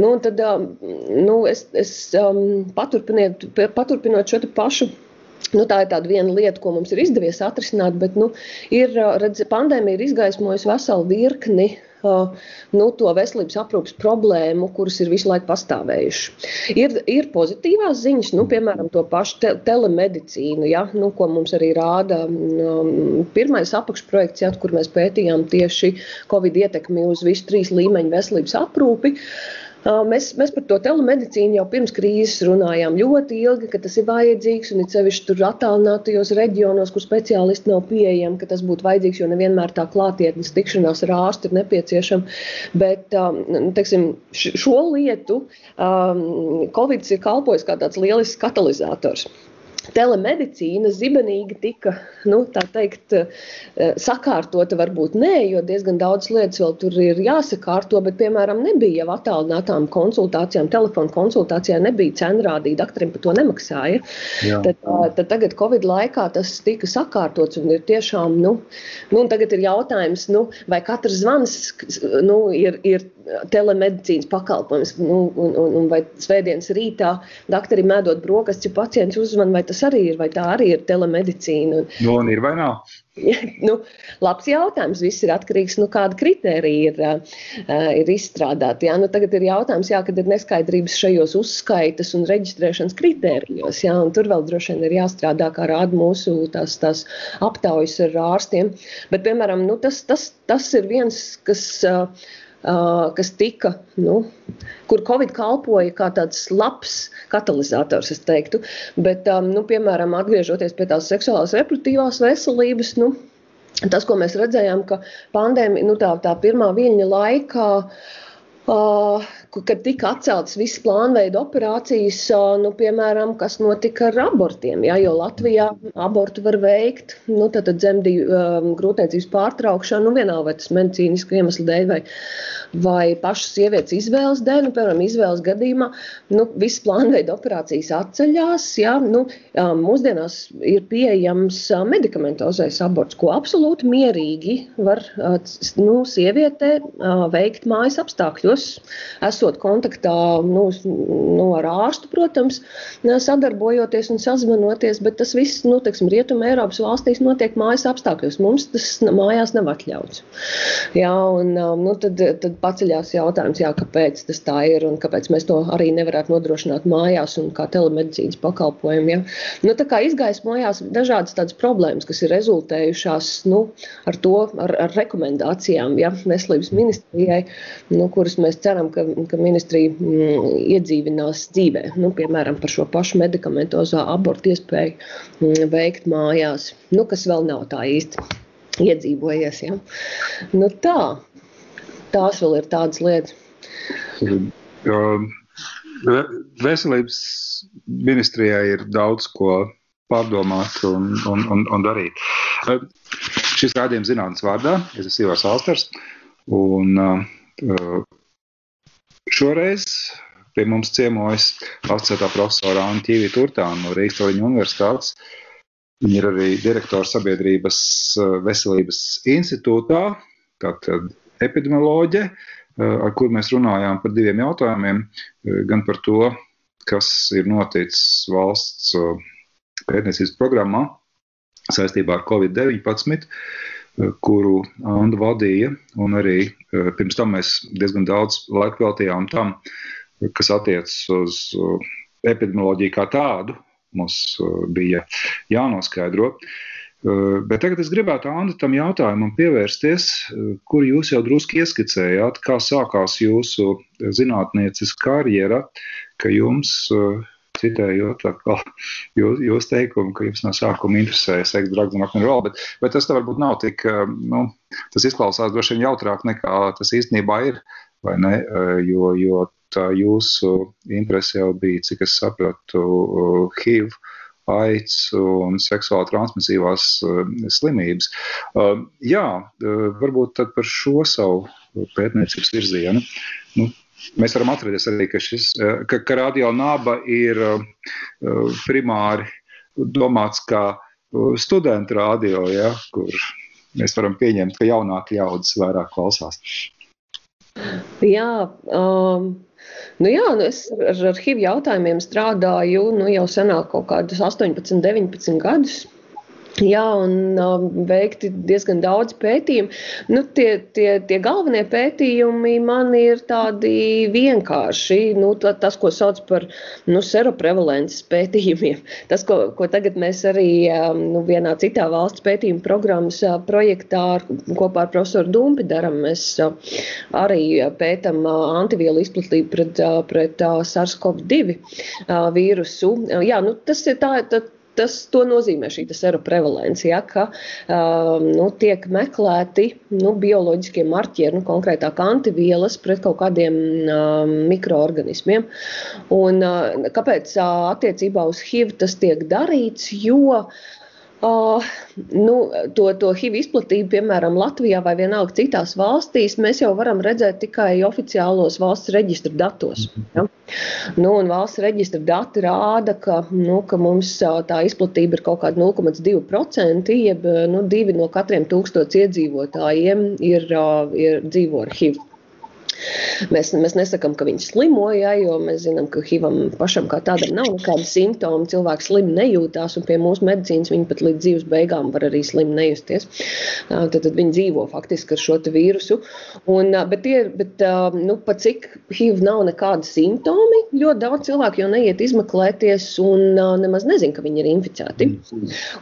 Nu, tad, um, nu, es, es um, paturpinot šo pašu Nu, tā ir tāda viena lieta, ko mums ir izdevies atrisināt, bet nu, ir, redz, pandēmija ir izgaismojusi veselu virkni uh, nu, to veselības aprūpas problēmu, kuras ir visu laiku pastāvējušas. Ir, ir pozitīvās ziņas, nu, piemēram, to pašu te telemedicīnu, ja, nu, ko mums arī rāda um, pirmais apakšprojekts, ja, kur mēs pētījām tieši Covid ietekmi uz visu trīs līmeņu veselības aprūpi. Uh, Mēs, mēs par to telemedicīnu jau pirms krīzes runājām ļoti ilgi, ka tas ir vajadzīgs un it sevišķi tur attālinātajos reģionos, kur speciālisti nav pieejami, ka tas būtu vajadzīgs, jo nevienmēr tā klātietnes tikšanās ar ārstu ir nepieciešama. Bet teiksim, šo lietu Covid ir kalpojis kā tāds lielisks katalizators telemedicīna zibenīgi tika nu, teikt, eh, sakārtota. Varbūt nē, jo diezgan daudz lietas vēl tur ir jāsakārto, bet, piemēram, nebija jau attālinātām konsultācijām, telefonu konsultācijām, nebija cenrādīja, doktoriem par to nemaksāja. Jā. Tad, tad tagad Covid laikā tas tika sakārtots un ir tiešām, nu, nu tagad ir jautājums, nu, vai katrs zvans nu, ir, ir telemedicīnas pakalpojums, nu, un, un, un vai svētdienas rītā doktori mēdot brokastis, ja pacients uzman, vai tas arī ir, vai tā arī ir telemedicīna. Un, nu, un ir vai nav? nu, labs jautājums. Viss ir atkarīgs no nu, kāda kriterija ir, uh, ir izstrādāta. Jā, nu, tagad ir jautājums, jā, kad ir neskaidrības šajos uzskaitas un reģistrēšanas kritērijos. Jā, tur vēl droši vien ir jāstrādā, kā rāda mūsu tās, tās aptaujas ar ārstiem. Bet, piemēram, nu, tas, tas, tas ir viens, kas. Uh, kas tika, nu, kur Covid kalpoja kā tāds labs katalizators, es teiktu. Bet, nu, piemēram, atgriežoties pie tās seksuālās reproduktīvās veselības, nu, tas, ko mēs redzējām, ka pandēmija, nu, tā, tā pirmā viļņa laikā, uh, kad tika atceltas visas plānveida operācijas, nu, piemēram, kas notika ar abortiem. Ja, jo Latvijā abortu var veikt nu, dzemdību um, grūtniecības pārtraukšanu, nu, vienalga vai tas medicīnisku iemeslu dēļ vai, vai pašas sievietes izvēles dēļ. Nu, piemēram, izvēles gadījumā nu, visas plānveida operācijas atceļās. Ja, nu, mūsdienās ir pieejams medikamentozais aborts, ko absolūti mierīgi var nu, sieviete veikt mājas apstākļos esot kontaktā nu, nu, ar ārstu, protams, sadarbojoties un sazvanoties, bet tas viss, nu, teiksim, Rietuma Eiropas valstīs notiek mājas apstākļos. Mums tas mājās nav atļauts. Jā, un nu, tad, tad paceļās jautājums, jā, kāpēc tas tā ir un kāpēc mēs to arī nevarētu nodrošināt mājās un kā telemedicīnas pakalpojumu. Ja? Nu, tā kā izgaismojās dažādas tādas problēmas, kas ir rezultējušās nu, ar to, ar, ar rekomendācijām ja? veselības ministrijai, nu, kuras mēs ceram, ka, ka ministrija mm, iedzīvinās dzīvē. Nu, piemēram, par šo pašu medikamentozo abortu iespēju mm, veikt mājās, nu, kas vēl nav tā īsti iedzīvojies. Ja? Nu, tā, tās vēl ir tādas lietas. Veselības ministrijai ir daudz ko pārdomāt un, un, un, un darīt. Šis rādījums zinātnes vārdā, es esmu Ivars Alsters, un uh, Šoreiz pie mums ciemojas asociētā profesora Anna Ķīvija Turtāna no Rīgas Toļiņa universitātes. Viņa ir arī direktora sabiedrības eh, veselības institūtā, tātad epidemioloģe, eh, ar kur mēs runājām par diviem jautājumiem. Eh, gan par to, kas ir noticis valsts pētniecības programmā saistībā ar Covid-19, kuru Anna vadīja, un arī eh, pirms tam mēs diezgan daudz laika veltījām tam, kas attiecas uz eh, epidemioloģiju kā tādu. Mums eh, bija jānoskaidro. Bet tagad es gribētu Anna tam jautājumam pievērsties, kur jūs jau drusku ieskicējāt, kā sākās jūsu zinātnieces karjera, ka jums citējot jūs, jūs teikumu, ka jums no sākuma interesēja seksa, drugs un rock'n'roll, bet, bet tas varbūt nav tik, eh, nu, tas izklausās droši vien jautrāk nekā tas īstenībā ir, vai ne, eh, jo, jo tā jūsu interese jau bija, cik es sapratu, HIV, aids un seksuāli transmisīvās slimības. Jā, varbūt tad par šo savu pētniecības virzienu. Nu, Mēs varam atcerēties arī, ka, šis, eh, ka, ka radio naba ir eh, primāri domāts kā eh, studentu radio, ja, kur mēs varam pieņemt, ka jaunāki ļaudis vairāk klausās. Jā, um, nu jā nu es ar, ar HIV jautājumiem strādāju nu, jau senāk, kaut kādus 18, 19 gadus. Jā, un uh, veikti diezgan daudz pētījumu. Nu, tie, tie, tie galvenie pētījumi man ir tādi vienkārši. Nu, tas, ko sauc par nu, seroprevalences pētījumiem. Tas, ko, ko tagad mēs arī um, nu, vienā citā valsts pētījuma programmas uh, projektā ar, kopā ar profesoru Dumpi darām. Mēs uh, arī uh, antivielu izplatību pret, pret uh, SARS-CoV-2 uh, vīrusu. Jā, nu, tas ir tā. tā tas nozīmē šī seroprevalence, ja, ka um, nu, tiek meklēti nu, bioloģiskie marķieri, nu, konkrētāk antivielas pret kaut kādiem um, mikroorganismiem. Un, uh, kāpēc uh, attiecībā uz HIV tas tiek darīts? Jo uh, Uh, nu, to, to HIV izplatību, piemēram, Latvijā vai vienalga citās valstīs, mēs jau varam redzēt tikai oficiālos valsts reģistra datos. Ja? Nu, valsts reģistra dati rāda, ka, nu, ka mums tā izplatība ir kaut kāda 0,2%, jeb nu, divi no katriem tūkstots iedzīvotājiem ir, ir dzīvo ar HIV. Mēs, mēs nesakām, ka viņi slimo, ja, jo mēs zinām, ka HIV pašam kā tādam nav nekāda simptoma. Cilvēks slim nejūtās, un pie mūsu medicīnas viņi pat līdz dzīves beigām var arī slim nejusties. Tad, tad viņi dzīvo faktiski ar šo vīrusu. Un, bet, tie, bet nu, pat cik HIV nav nekāda simptomi, ļoti daudz cilvēku jau neiet izmeklēties un nemaz nezin, ka viņi ir inficēti.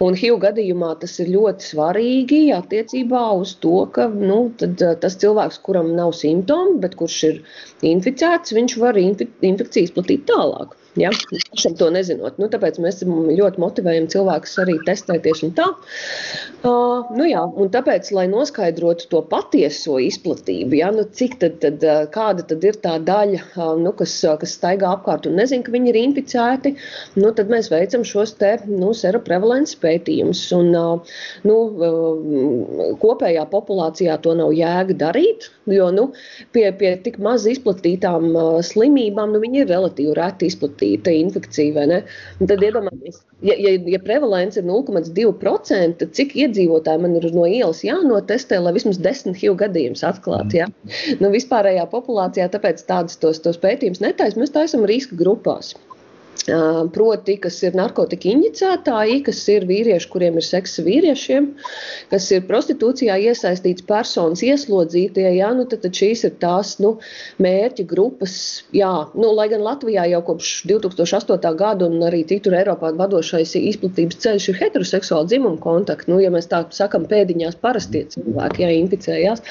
Un HIV gadījumā tas ir ļoti svarīgi attiecībā uz to, ka nu, tad, tas cilvēks, kuram nav simptomi, bet kurš ir inficēts, viņš var infi infekciju izplatīt tālāk. Ja? Pašam to nezinot. Nu, tāpēc mēs ļoti motivējam cilvēkus arī testēties un tā. Uh, nu, jā, un tāpēc, lai noskaidrotu to patieso izplatību, ja, nu, cik tad, tad, kāda tad ir tā daļa, uh, nu, kas, kas staigā apkārt un nezina, ka viņi ir inficēti, nu, tad mēs veicam šos te nu, seroprevalences pētījumus. Un, uh, nu, uh, kopējā populācijā to nav jēga darīt, jo nu, pie, pie tik maz izplatītām uh, slimībām nu, viņi ir relatīvi reti izplatīti izplatīta infekcija. Tad iedomājieties, ja, ja, ja prevalence ir 0,2%, tad cik iedzīvotāji man ir no ielas jānotestē, lai vismaz 10 HIV gadījumus atklātu? Ja? Nu, vispārējā populācijā tāpēc tādus tos, tos pētījumus netaisam, mēs taisam riska grupās. Proti, kas ir narkotika injicētāji, kas ir vīrieši, kuriem ir seksa vīriešiem, kas ir prostitūcijā iesaistīts personas ieslodzītie, jā, nu tad, tad šīs ir tās nu, mērķa grupas. Jā, nu, lai gan Latvijā jau kopš 2008. gada un arī citur Eiropā vadošais izplatības ceļš ir heteroseksuāla dzimuma kontakti, nu, ja mēs tā sakam, pēdiņās parastie cilvēki, jā, inficējās.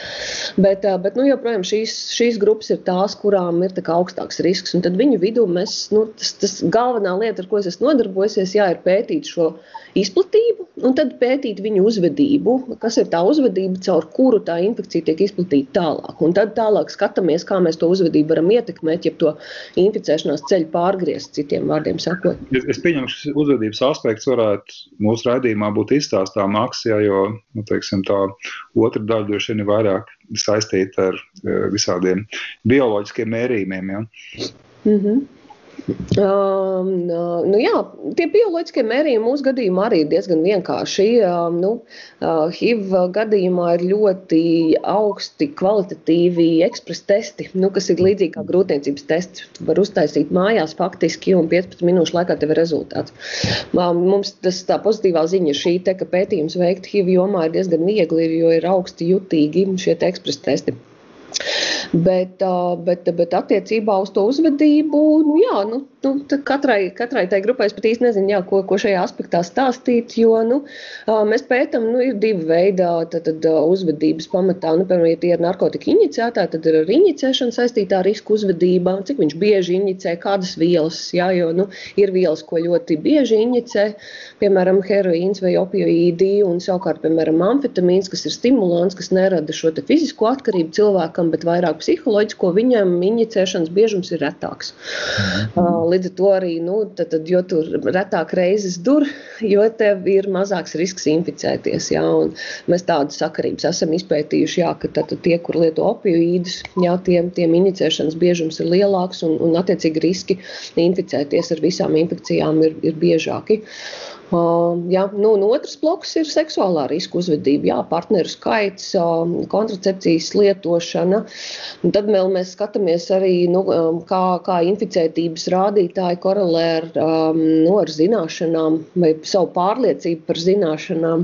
Bet, bet nu, joprojām šīs, šīs grupas ir tās, kurām ir augstāks risks, un tad viņu vidū mēs, nu, tas, tas galvenā lieta, ar ko es esmu nodarbojusies, jā, ir pētīt šo izplatību un tad pētīt viņu uzvedību, kas ir tā uzvedība, caur kuru tā infekcija tiek izplatīta tālāk. Un tad tālāk skatāmies, kā mēs to uzvedību varam ietekmēt, ja to inficēšanās ceļu pārgriezt, citiem vārdiem sakot. Es, es pieņemu, ka šis uzvedības aspekts varētu mūsu raidījumā būt izstāstām akcijā, jo nu, teiksim, tā otra daļa droši vien ir vairāk saistīta ar eh, visādiem bioloģiskiem mērījumiem. Ja? Mm -hmm. Um, nu jā, tie bioloģiskie mērījumi mūsu gadījumā arī ir diezgan vienkārši. Um, nu, uh, HIV gadījumā ir ļoti augsti kvalitatīvi ekspresa testi, nu, kas ir līdzīgi kā grūtniecības tests. Tu var uztaisīt mājās faktiski un 15 minūšu laikā tev ir rezultāts. Um, mums tas tā pozitīvā ziņa ir šī, te, ka pētījums veikt HIV jomā ir diezgan viegli, jo ir augsti jutīgi šie ekspresa testi. Bet, bet, bet attiecībā uz to uzvedību, nu, jā, nu, nu, katrai, katrai tai grupai es pat īsti nezinu, jā, ko, ko šajā aspektā stāstīt. Jo nu, mēs pētām, nu, ir divi veidi tad, tad, uzvedības pamatā. Nu, piemēram, ja tie ir narkotika injicētāji, tad ir ar injicēšanu saistītā riska uzvedība, cik viņš bieži injicē, kādas vielas. Jā, jo nu, ir vielas, ko ļoti bieži injicē, piemēram, heroīns vai opioīdi, un savukārt, piemēram, amfetamīns, kas ir stimulants, kas nerada šo fizisko atkarību cilvēkam, bet vairāk psiholoģisko, viņam injicēšanas biežums ir retāks. Mhm. Līdz ar to arī, nu, tad, tad, jo tur retāk reizes dur, jo tev ir mazāks risks inficēties. Jā, mēs tādu sakarības esam izpētījuši, jā, ka tad, tie, kur lieto opioīdus, jā, tiem, tiem injicēšanas biežums ir lielāks un, un attiecīgi riski inficēties ar visām infekcijām ir, ir biežāki. Uh, jā, nu, un otrs bloks ir seksuālā riska uzvedība, jā, partneru skaits, uh, kontracepcijas lietošana. Un tad mēs skatāmies arī, nu, um, kā, kā inficētības rādītāji korelē ar, um, nu, ar zināšanām vai savu pārliecību par zināšanām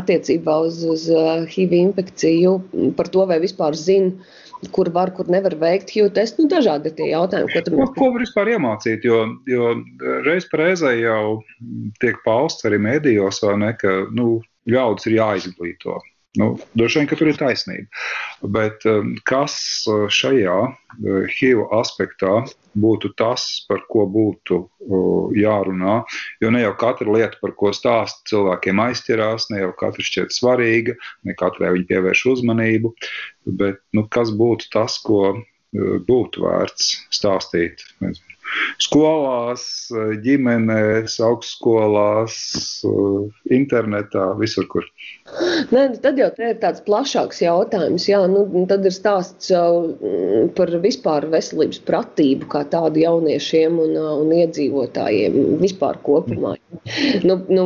attiecībā uz, uz uh, HIV infekciju, par to, vai vispār zina kur var, kur nevar veikt HIV testu. Nu, dažādi ir tie jautājumi, ko, mēs... ko var vispār iemācīt. Jo, jo reiz reizē jau tiek pausts arī mēdījos, ne, ka nu, ļaudis ir jāizglīto. Nu, Droši vien, ka tur ir taisnība. Bet um, kas uh, šajā uh, HIV aspektā būtu tas, par ko būtu jārunā? Jo ne jau katra lieta, par ko stāst, cilvēkiem aizķerās, ne jau katra šķiet svarīga, ne katrai viņi pievērš uzmanību. Bet nu, kas būtu tas, ko būtu vērts stāstīt? Nezinu skolās, ģimenēs, augstskolās, internetā, visur, kur. Nē, nu, tad jau ir tāds plašāks jautājums. Jā, nu, tad ir stāsts par vispār veselības pratību kā tādu jauniešiem un, un iedzīvotājiem vispār kopumā. Nu, nu,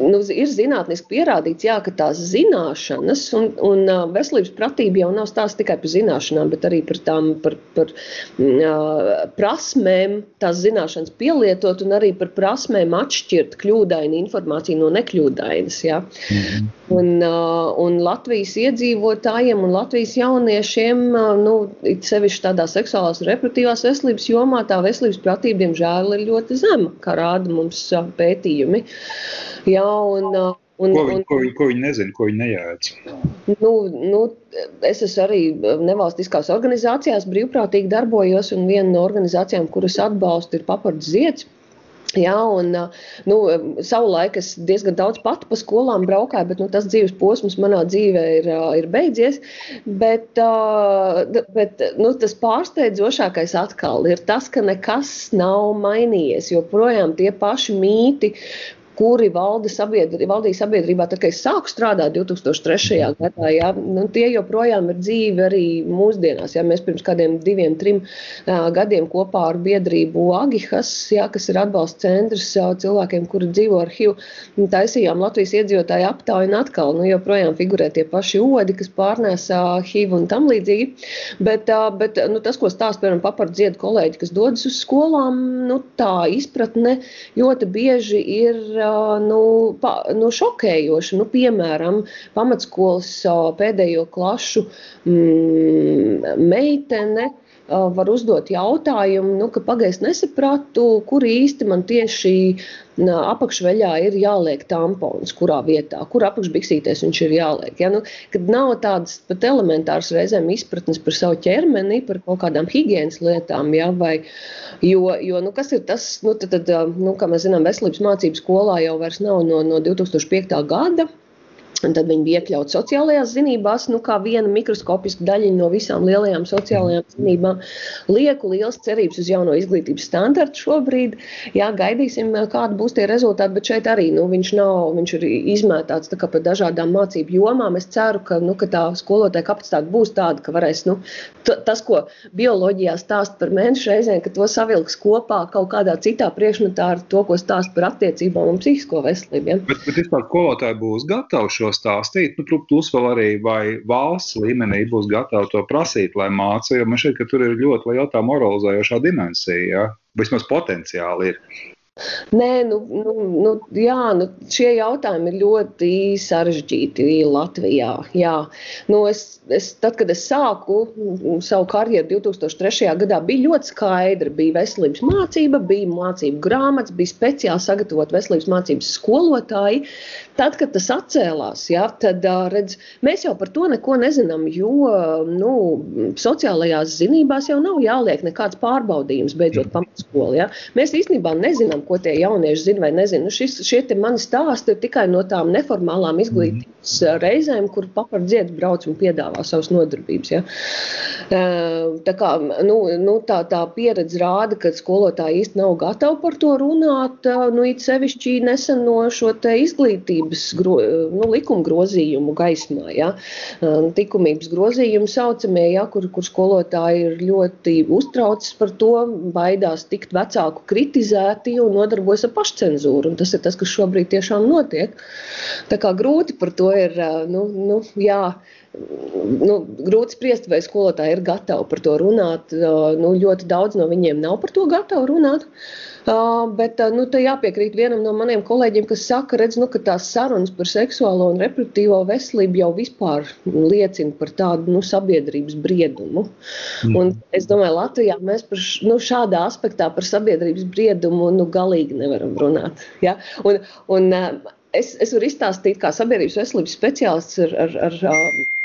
nu, ir zinātniski pierādīts, jā, ka tās zināšanas un, un veselības pratība jau nav stāsts tikai par zināšanām, bet arī par tām par, par, uh, prasmēm, tās zināšanas pielietot un arī par prasmēm atšķirt kļūdainu informāciju no nekļūdainas. Jā. Mm -hmm. un, uh, un Latvijas iedzīvotājiem un Latvijas jauniešiem, uh, nu, sevišķi tādā seksuālās un reproduktīvās veselības jomā, tā veselības pratība, diemžēl, ir ļoti zema, kā rāda mums pētījumi. Uh, Jā, un, Un, ko, viņi, un, ko, viņi, ko viņi nezina, ko viņi nejēdz? Nu, nu, es esmu arī nevalstiskās organizācijās brīvprātīgi darbojos, un viena no organizācijām, kuras atbalstu, ir Papards Zieds. Jā, un nu, savulaik es diezgan daudz pati pa skolām braukāju, bet nu, tas dzīves posms manā dzīvē ir, ir beidzies. Bet, bet nu, tas pārsteidzošākais atkal ir tas, ka nekas nav mainījies. Joprojām tie paši mīti, kuri valda sabiedri, valdīja sabiedrībā, tad, kad es sāku strādāt 2003. gadā, jā, nu, tie joprojām ir dzīvi arī mūsdienās. Jā, mēs pirms kādiem diviem, trim uh, gadiem kopā ar biedrību Agihas, jā, kas ir atbalsta centrs uh, cilvēkiem, kuri dzīvo ar HIV, taisījām Latvijas iedzīvotāju aptauju un atkal nu, joprojām figurē tie paši odi, kas pārnēsā uh, HIV un tam līdzīgi. Bet, uh, bet nu, tas, ko stāst, piemēram, papardziedu kolēģi, kas dodas uz skolām, nu, tā izpratne ļoti bieži ir nu, pa, nu, šokējoši. Nu, piemēram, pamatskolas pēdējo klašu mm, meitene var uzdot jautājumu, nu, ka pagaist nesapratu, kur īsti man tieši apakšveļā ir jāliek tampons, kurā vietā, kur apakšbiksīties viņš ir jāliek. Ja? Nu, kad nav tādas pat elementāras reizēm izpratnes par savu ķermeni, par kaut kādām higiēnas lietām, ja? vai, jo, jo nu, kas ir tas, nu, tad, tad, nu, kā mēs zinām, veselības mācību skolā jau vairs nav no, no 2005. gada. Un tad viņi bija iekļauti sociālajās zinībās, nu, kā viena mikroskopiska daļiņa no visām lielajām sociālajām zinībām. Lieku liels cerības uz jauno izglītības standartu šobrīd. Jā, gaidīsim, kādi būs tie rezultāti, bet šeit arī nu, viņš nav, viņš ir izmētāts pa dažādām mācību jomām. Es ceru, ka, nu, ka tā skolotāja kapacitāte būs tāda, ka varēs, nu, tas, ko bioloģijā stāst par mēnešu reizēm, ka to savilks kopā kaut kādā citā priekšmetā ar to, ko stāst par attiecībām un psihisko veselību. Ja? Bet, bet vispār skolotāji būs gatavi šo stāstīt. Nu, plus vēl arī, vai valsts līmenī būs gatava to prasīt, lai māca, jo man šķiet, ka tur ir ļoti liela tā moralizējošā dimensija. Ja? Vismaz potenciāli ir. Nē, nu, nu, nu, jā, nu, šie jautājumi ir ļoti sarežģīti Latvijā. Jā. Nu, es, es, tad, kad es sāku savu karjeru 2003. gadā, bija ļoti skaidra. Bija veselības mācība, bija mācību grāmatas, bija speciāli sagatavot veselības mācības skolotāji. Tad, kad tas atcēlās, jā, tad redz, mēs jau par to neko nezinām, jo nu, sociālajās zinībās jau nav jāliek nekāds pārbaudījums beidzot pamatskolu. Jā. Mēs īstenībā nezinām, ko tie jaunieši zina vai nezina. Nu, šis, šie mani stāsti ir tikai no tām neformālām izglītības mm. reizēm, kur papardziet brauc un piedāvā savas nodarbības. Ja. Tā, kā, nu, nu, tā, tā pieredze rāda, ka skolotāji īsti nav gatavi par to runāt. Nu, it sevišķi nesen no šo izglītības gro, nu, likuma grozījumu gaismā. Ja. Likumības grozījumu saucamie, ja, kur, kur skolotāji ir ļoti uztraucis par to, baidās tikt vecāku kritizēti un nodarbojas ar pašcensūru. Tas ir tas, kas šobrīd tiešām notiek. Tā kā grūti par to ir. Nu, nu, jā, nu, grūti spriest, vai skolotāji ir gatavi par to runāt. Nu, ļoti daudz no viņiem nav par to gatavi runāt. Bet nu, te jāpiekrīt vienam no maniem kolēģiem, kas saka, redz, nu, ka tās sarunas par seksuālo un reproduktīvo veselību jau vispār liecina par tādu nu, sabiedrības briedumu. Mm. Un es domāju, Latvijā mēs par nu, šādā aspektā par sabiedrības briedumu nu, galīgi nevaram runāt. Ja? Un, un, es, es varu izstāstīt, kā sabiedrības veselības speciālists ar, ar, ar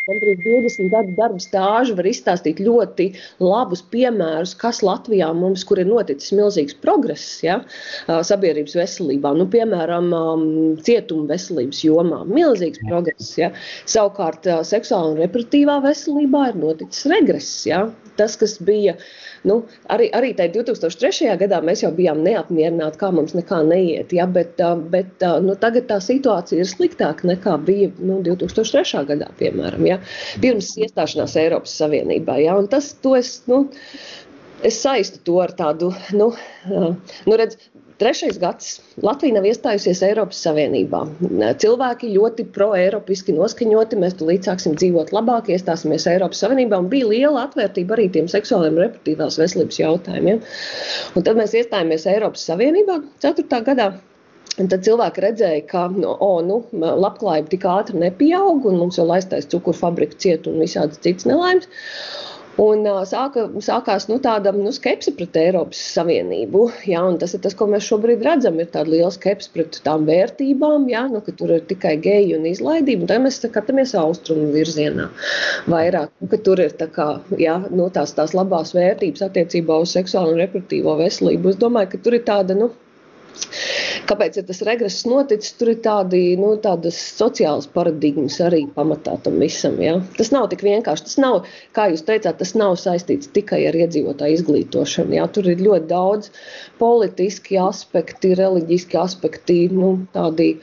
gandrīz 20 gadu darba stāžu var izstāstīt ļoti labus piemērus, kas Latvijā mums, kur ir noticis milzīgs progress ja, sabiedrības veselībā, nu, piemēram, cietuma veselības jomā. Milzīgs progress. Ja. Savukārt seksuāla un reproduktīvā veselībā ir noticis regress. Ja. Tas, kas bija uh, Nu, arī, arī tajā 2003. gadā mēs jau bijām neapmierināti, kā mums nekā neiet. Ja, bet bet nu, tagad tā situācija ir sliktāka nekā bija nu, 2003. gadā, piemēram, ja, pirms iestāšanās Eiropas Savienībā. Ja, tas, es, nu, es saistu to ar tādu, nu, nu redz, Trešais gads Latvija nav iestājusies Eiropas Savienībā. Cilvēki ļoti pro-eiropiski noskaņoti. Mēs tulīt sāksim dzīvot labāk, iestāsimies Eiropas Savienībā. Bija liela atvērtība arī tiem seksuāliem un reproduktīvās veselības jautājumiem. Un tad mēs iestājāmies Eiropas Savienībā 4. gadā. Un tad cilvēki redzēja, ka oh, nu, labklājība tik ātri nepieaug, un mums jau laistais cukuru fabrika cieta un visādas citas nelaimes. Un sāka, sākās nu, tāda nu, skepse pret Eiropas Savienību. Jā, tas ir tas, ko mēs šobrīd redzam. Ir tāda liela skepse pret tām vērtībām, jā, nu, ka tur ir tikai geji un izlaidība. Tad mēs skatāmies austrumu virzienā vairāk, nu, tur ir tā kā, jā, nu, tās, tās labās vērtības attiecībā uz seksuālo un reproduktīvo veselību. Es domāju, ka tur ir tāda. Nu, Kāpēc ir tas regress noticis? Tur ir tādi, nu, tādas sociālas paradigmas arī pamatā tam visam. Ja? Tas nav tik vienkārši. Tas nav, kā jūs teicāt, tas nav saistīts tikai ar iedzīvotāju izglītošanu. Ja? Tur ir ļoti daudz politiski aspekti, reliģiski aspekti, nu, tādi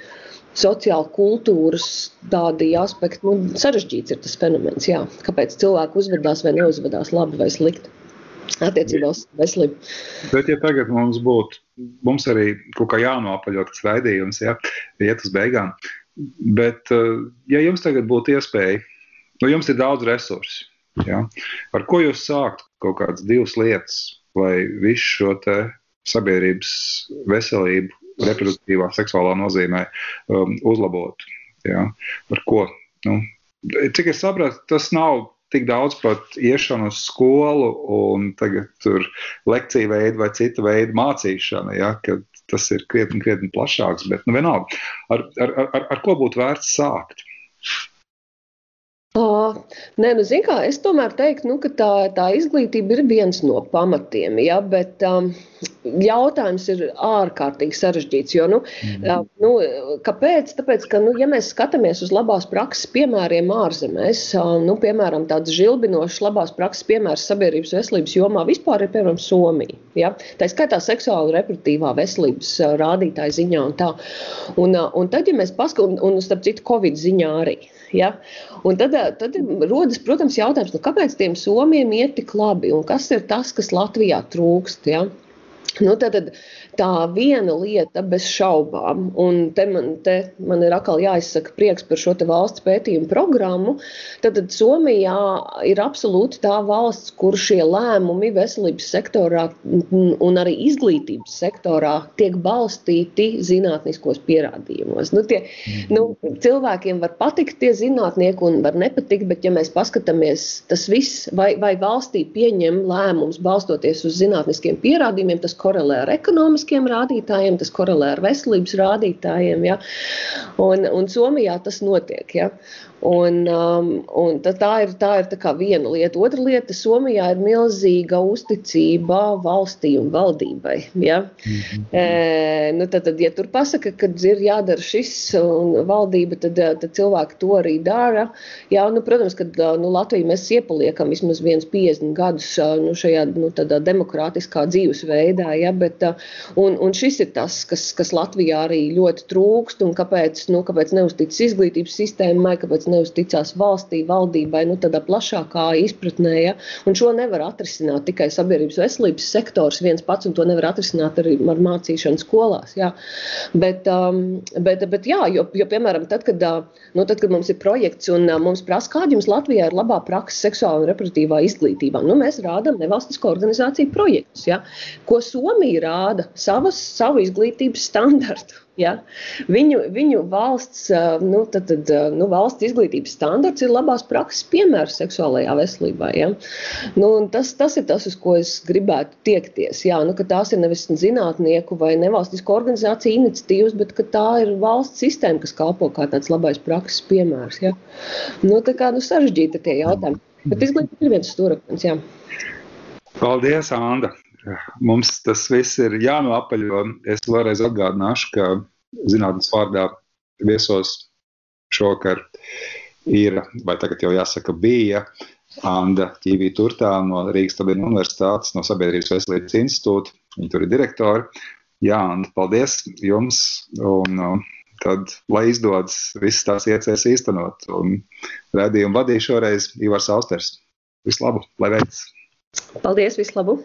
sociāla kultūras tādi aspekti. Nu, sarežģīts ir tas fenomens, jā. kāpēc cilvēki uzvedās vai neuzvedās labi vai slikti attiecībā uz veselību. Bet, ja tagad mums būtu, mums arī kaut kā jānopaļo tas raidījums, ja iet uz beigām, bet, eh, ja jums tagad būtu iespēja, nu, jums ir daudz resursu, ja, ar ko jūs sākt kaut kādas divas lietas, lai visu šo te sabiedrības veselību, reproduktīvā, seksuālā nozīmē um, uzlabotu. Ja, ar ko? Nu, cik es sapratu, tas nav tik daudz par iešanu uz skolu un tagad tur lekciju veidu vai citu veidu mācīšana, ja, ka tas ir krietni, krietni plašāks, bet nu vienalga, ar, ar, ar, ar ko būtu vērts sākt? Nē, nu, zin kā, es tomēr teiktu, nu, ka tā, tā izglītība ir viens no pamatiem, ja, bet um, jautājums ir ārkārtīgi sarežģīts. Jo, nu, mm. uh, nu, kāpēc? Tāpēc, ka, nu, ja mēs skatāmies uz labās prakses piemēriem ārzemēs, uh, nu, piemēram, tāds žilbinošs labās prakses piemērs sabiedrības veselības jomā vispār ir, piemēram, Somija. Ja? Tā skaitā seksuāla reproduktīvā veselības uh, rādītāja ziņā un tā. Un, uh, un tad, ja mēs paskatāmies, un, un starp citu, Covid ziņā arī. Ja? Un tad, tad rodas, protams, jautājums, nu, kāpēc tiem somiem iet tik labi un kas ir tas, kas Latvijā trūkst. Ja? Nu, tad, tad tā viena lieta bez šaubām, un te man, te man ir atkal jāizsaka prieks par šo valsts pētījumu programmu, tad, tad Somijā ir absolūti tā valsts, kur šie lēmumi veselības sektorā un arī izglītības sektorā tiek balstīti zinātniskos pierādījumos. Nu, tie, nu, cilvēkiem var patikt tie zinātnieki un var nepatikt, bet ja mēs paskatāmies, tas viss vai, vai valstī pieņem lēmums balstoties uz zinātniskiem pierādījumiem, tas korelē ar ekonomiskiem rādītājiem, tas korelē ar veselības rādītājiem. Ja? Un, un Somijā tas notiek. Ja? Un, um, un tā ir, tā ir tā viena lieta. Otra lieta - Somijā ir milzīga uzticība valstī un valdībai. Ja? Mm -hmm. e, nu, tad, tad, ja tur pasaka, ka ir jādara šis un valdība, tad, tad cilvēki to arī dara. Jā, nu, protams, ka nu, Latviju mēs iepaliekam vismaz 50 gadus nu, šajā nu, demokrātiskā dzīvesveidā. Ja? Bet, un, un šis ir tas, kas, kas Latvijā arī ļoti trūkst un kāpēc, nu, kāpēc neuzticas izglītības sistēmai, kāpēc neusticās valstī, valdībai, nu, tādā plašākā izpratnē. Ja? Un šo nevar atrisināt tikai sabiedrības veselības sektors viens pats, un to nevar atrisināt arī ar mācīšanu skolās. Ja? Bet, um, bet, bet jā, jo, jo, piemēram, tad, kad, uh, nu, tad, kad mums ir projekts un uh, mums prasa, kāda jums Latvijā ir labā praksa seksuāla un reproduktīvā izglītībā, nu, mēs rādām nevalstisko organizāciju projektus. Ja? Ko Somija rāda? Savas, savu izglītības standartu. Ja? Viņu, viņu valsts, nu, tad, tad, nu, valsts izglītības standarts ir labās prakses piemērs seksuālajā veselībā. Ja? Nu, tas, tas ir tas, uz ko es gribētu tiekties. Jā, nu, tās ir nevis zinātnieku vai nevalstisko organizāciju iniciatīvas, bet tā ir valsts sistēma, kas kalpo kā tāds labais prakses piemērs. Ja? Nu, tā kā nu, sarežģīti tie jautājumi. Bet izglītība ir viens stūrakmens. Paldies, Anna! Mums tas viss ir jānoapaļo. Es vēlreiz atgādināšu, ka zinātnes vārdā viesos šokar ir, vai tagad jau jāsaka, bija Anda Ķīvī Turtā no Rīgas Tabina Universitātes, no Sabiedrības veselības institūta. Viņa tur ir direktori. Jā, Anda, paldies jums! Un, uh, tad, lai izdodas visas tās iecēs īstenot. Un redzējumu vadīja šoreiz Ivars Austers. Vislabāk, lai veicas! Paldies, vislabāk!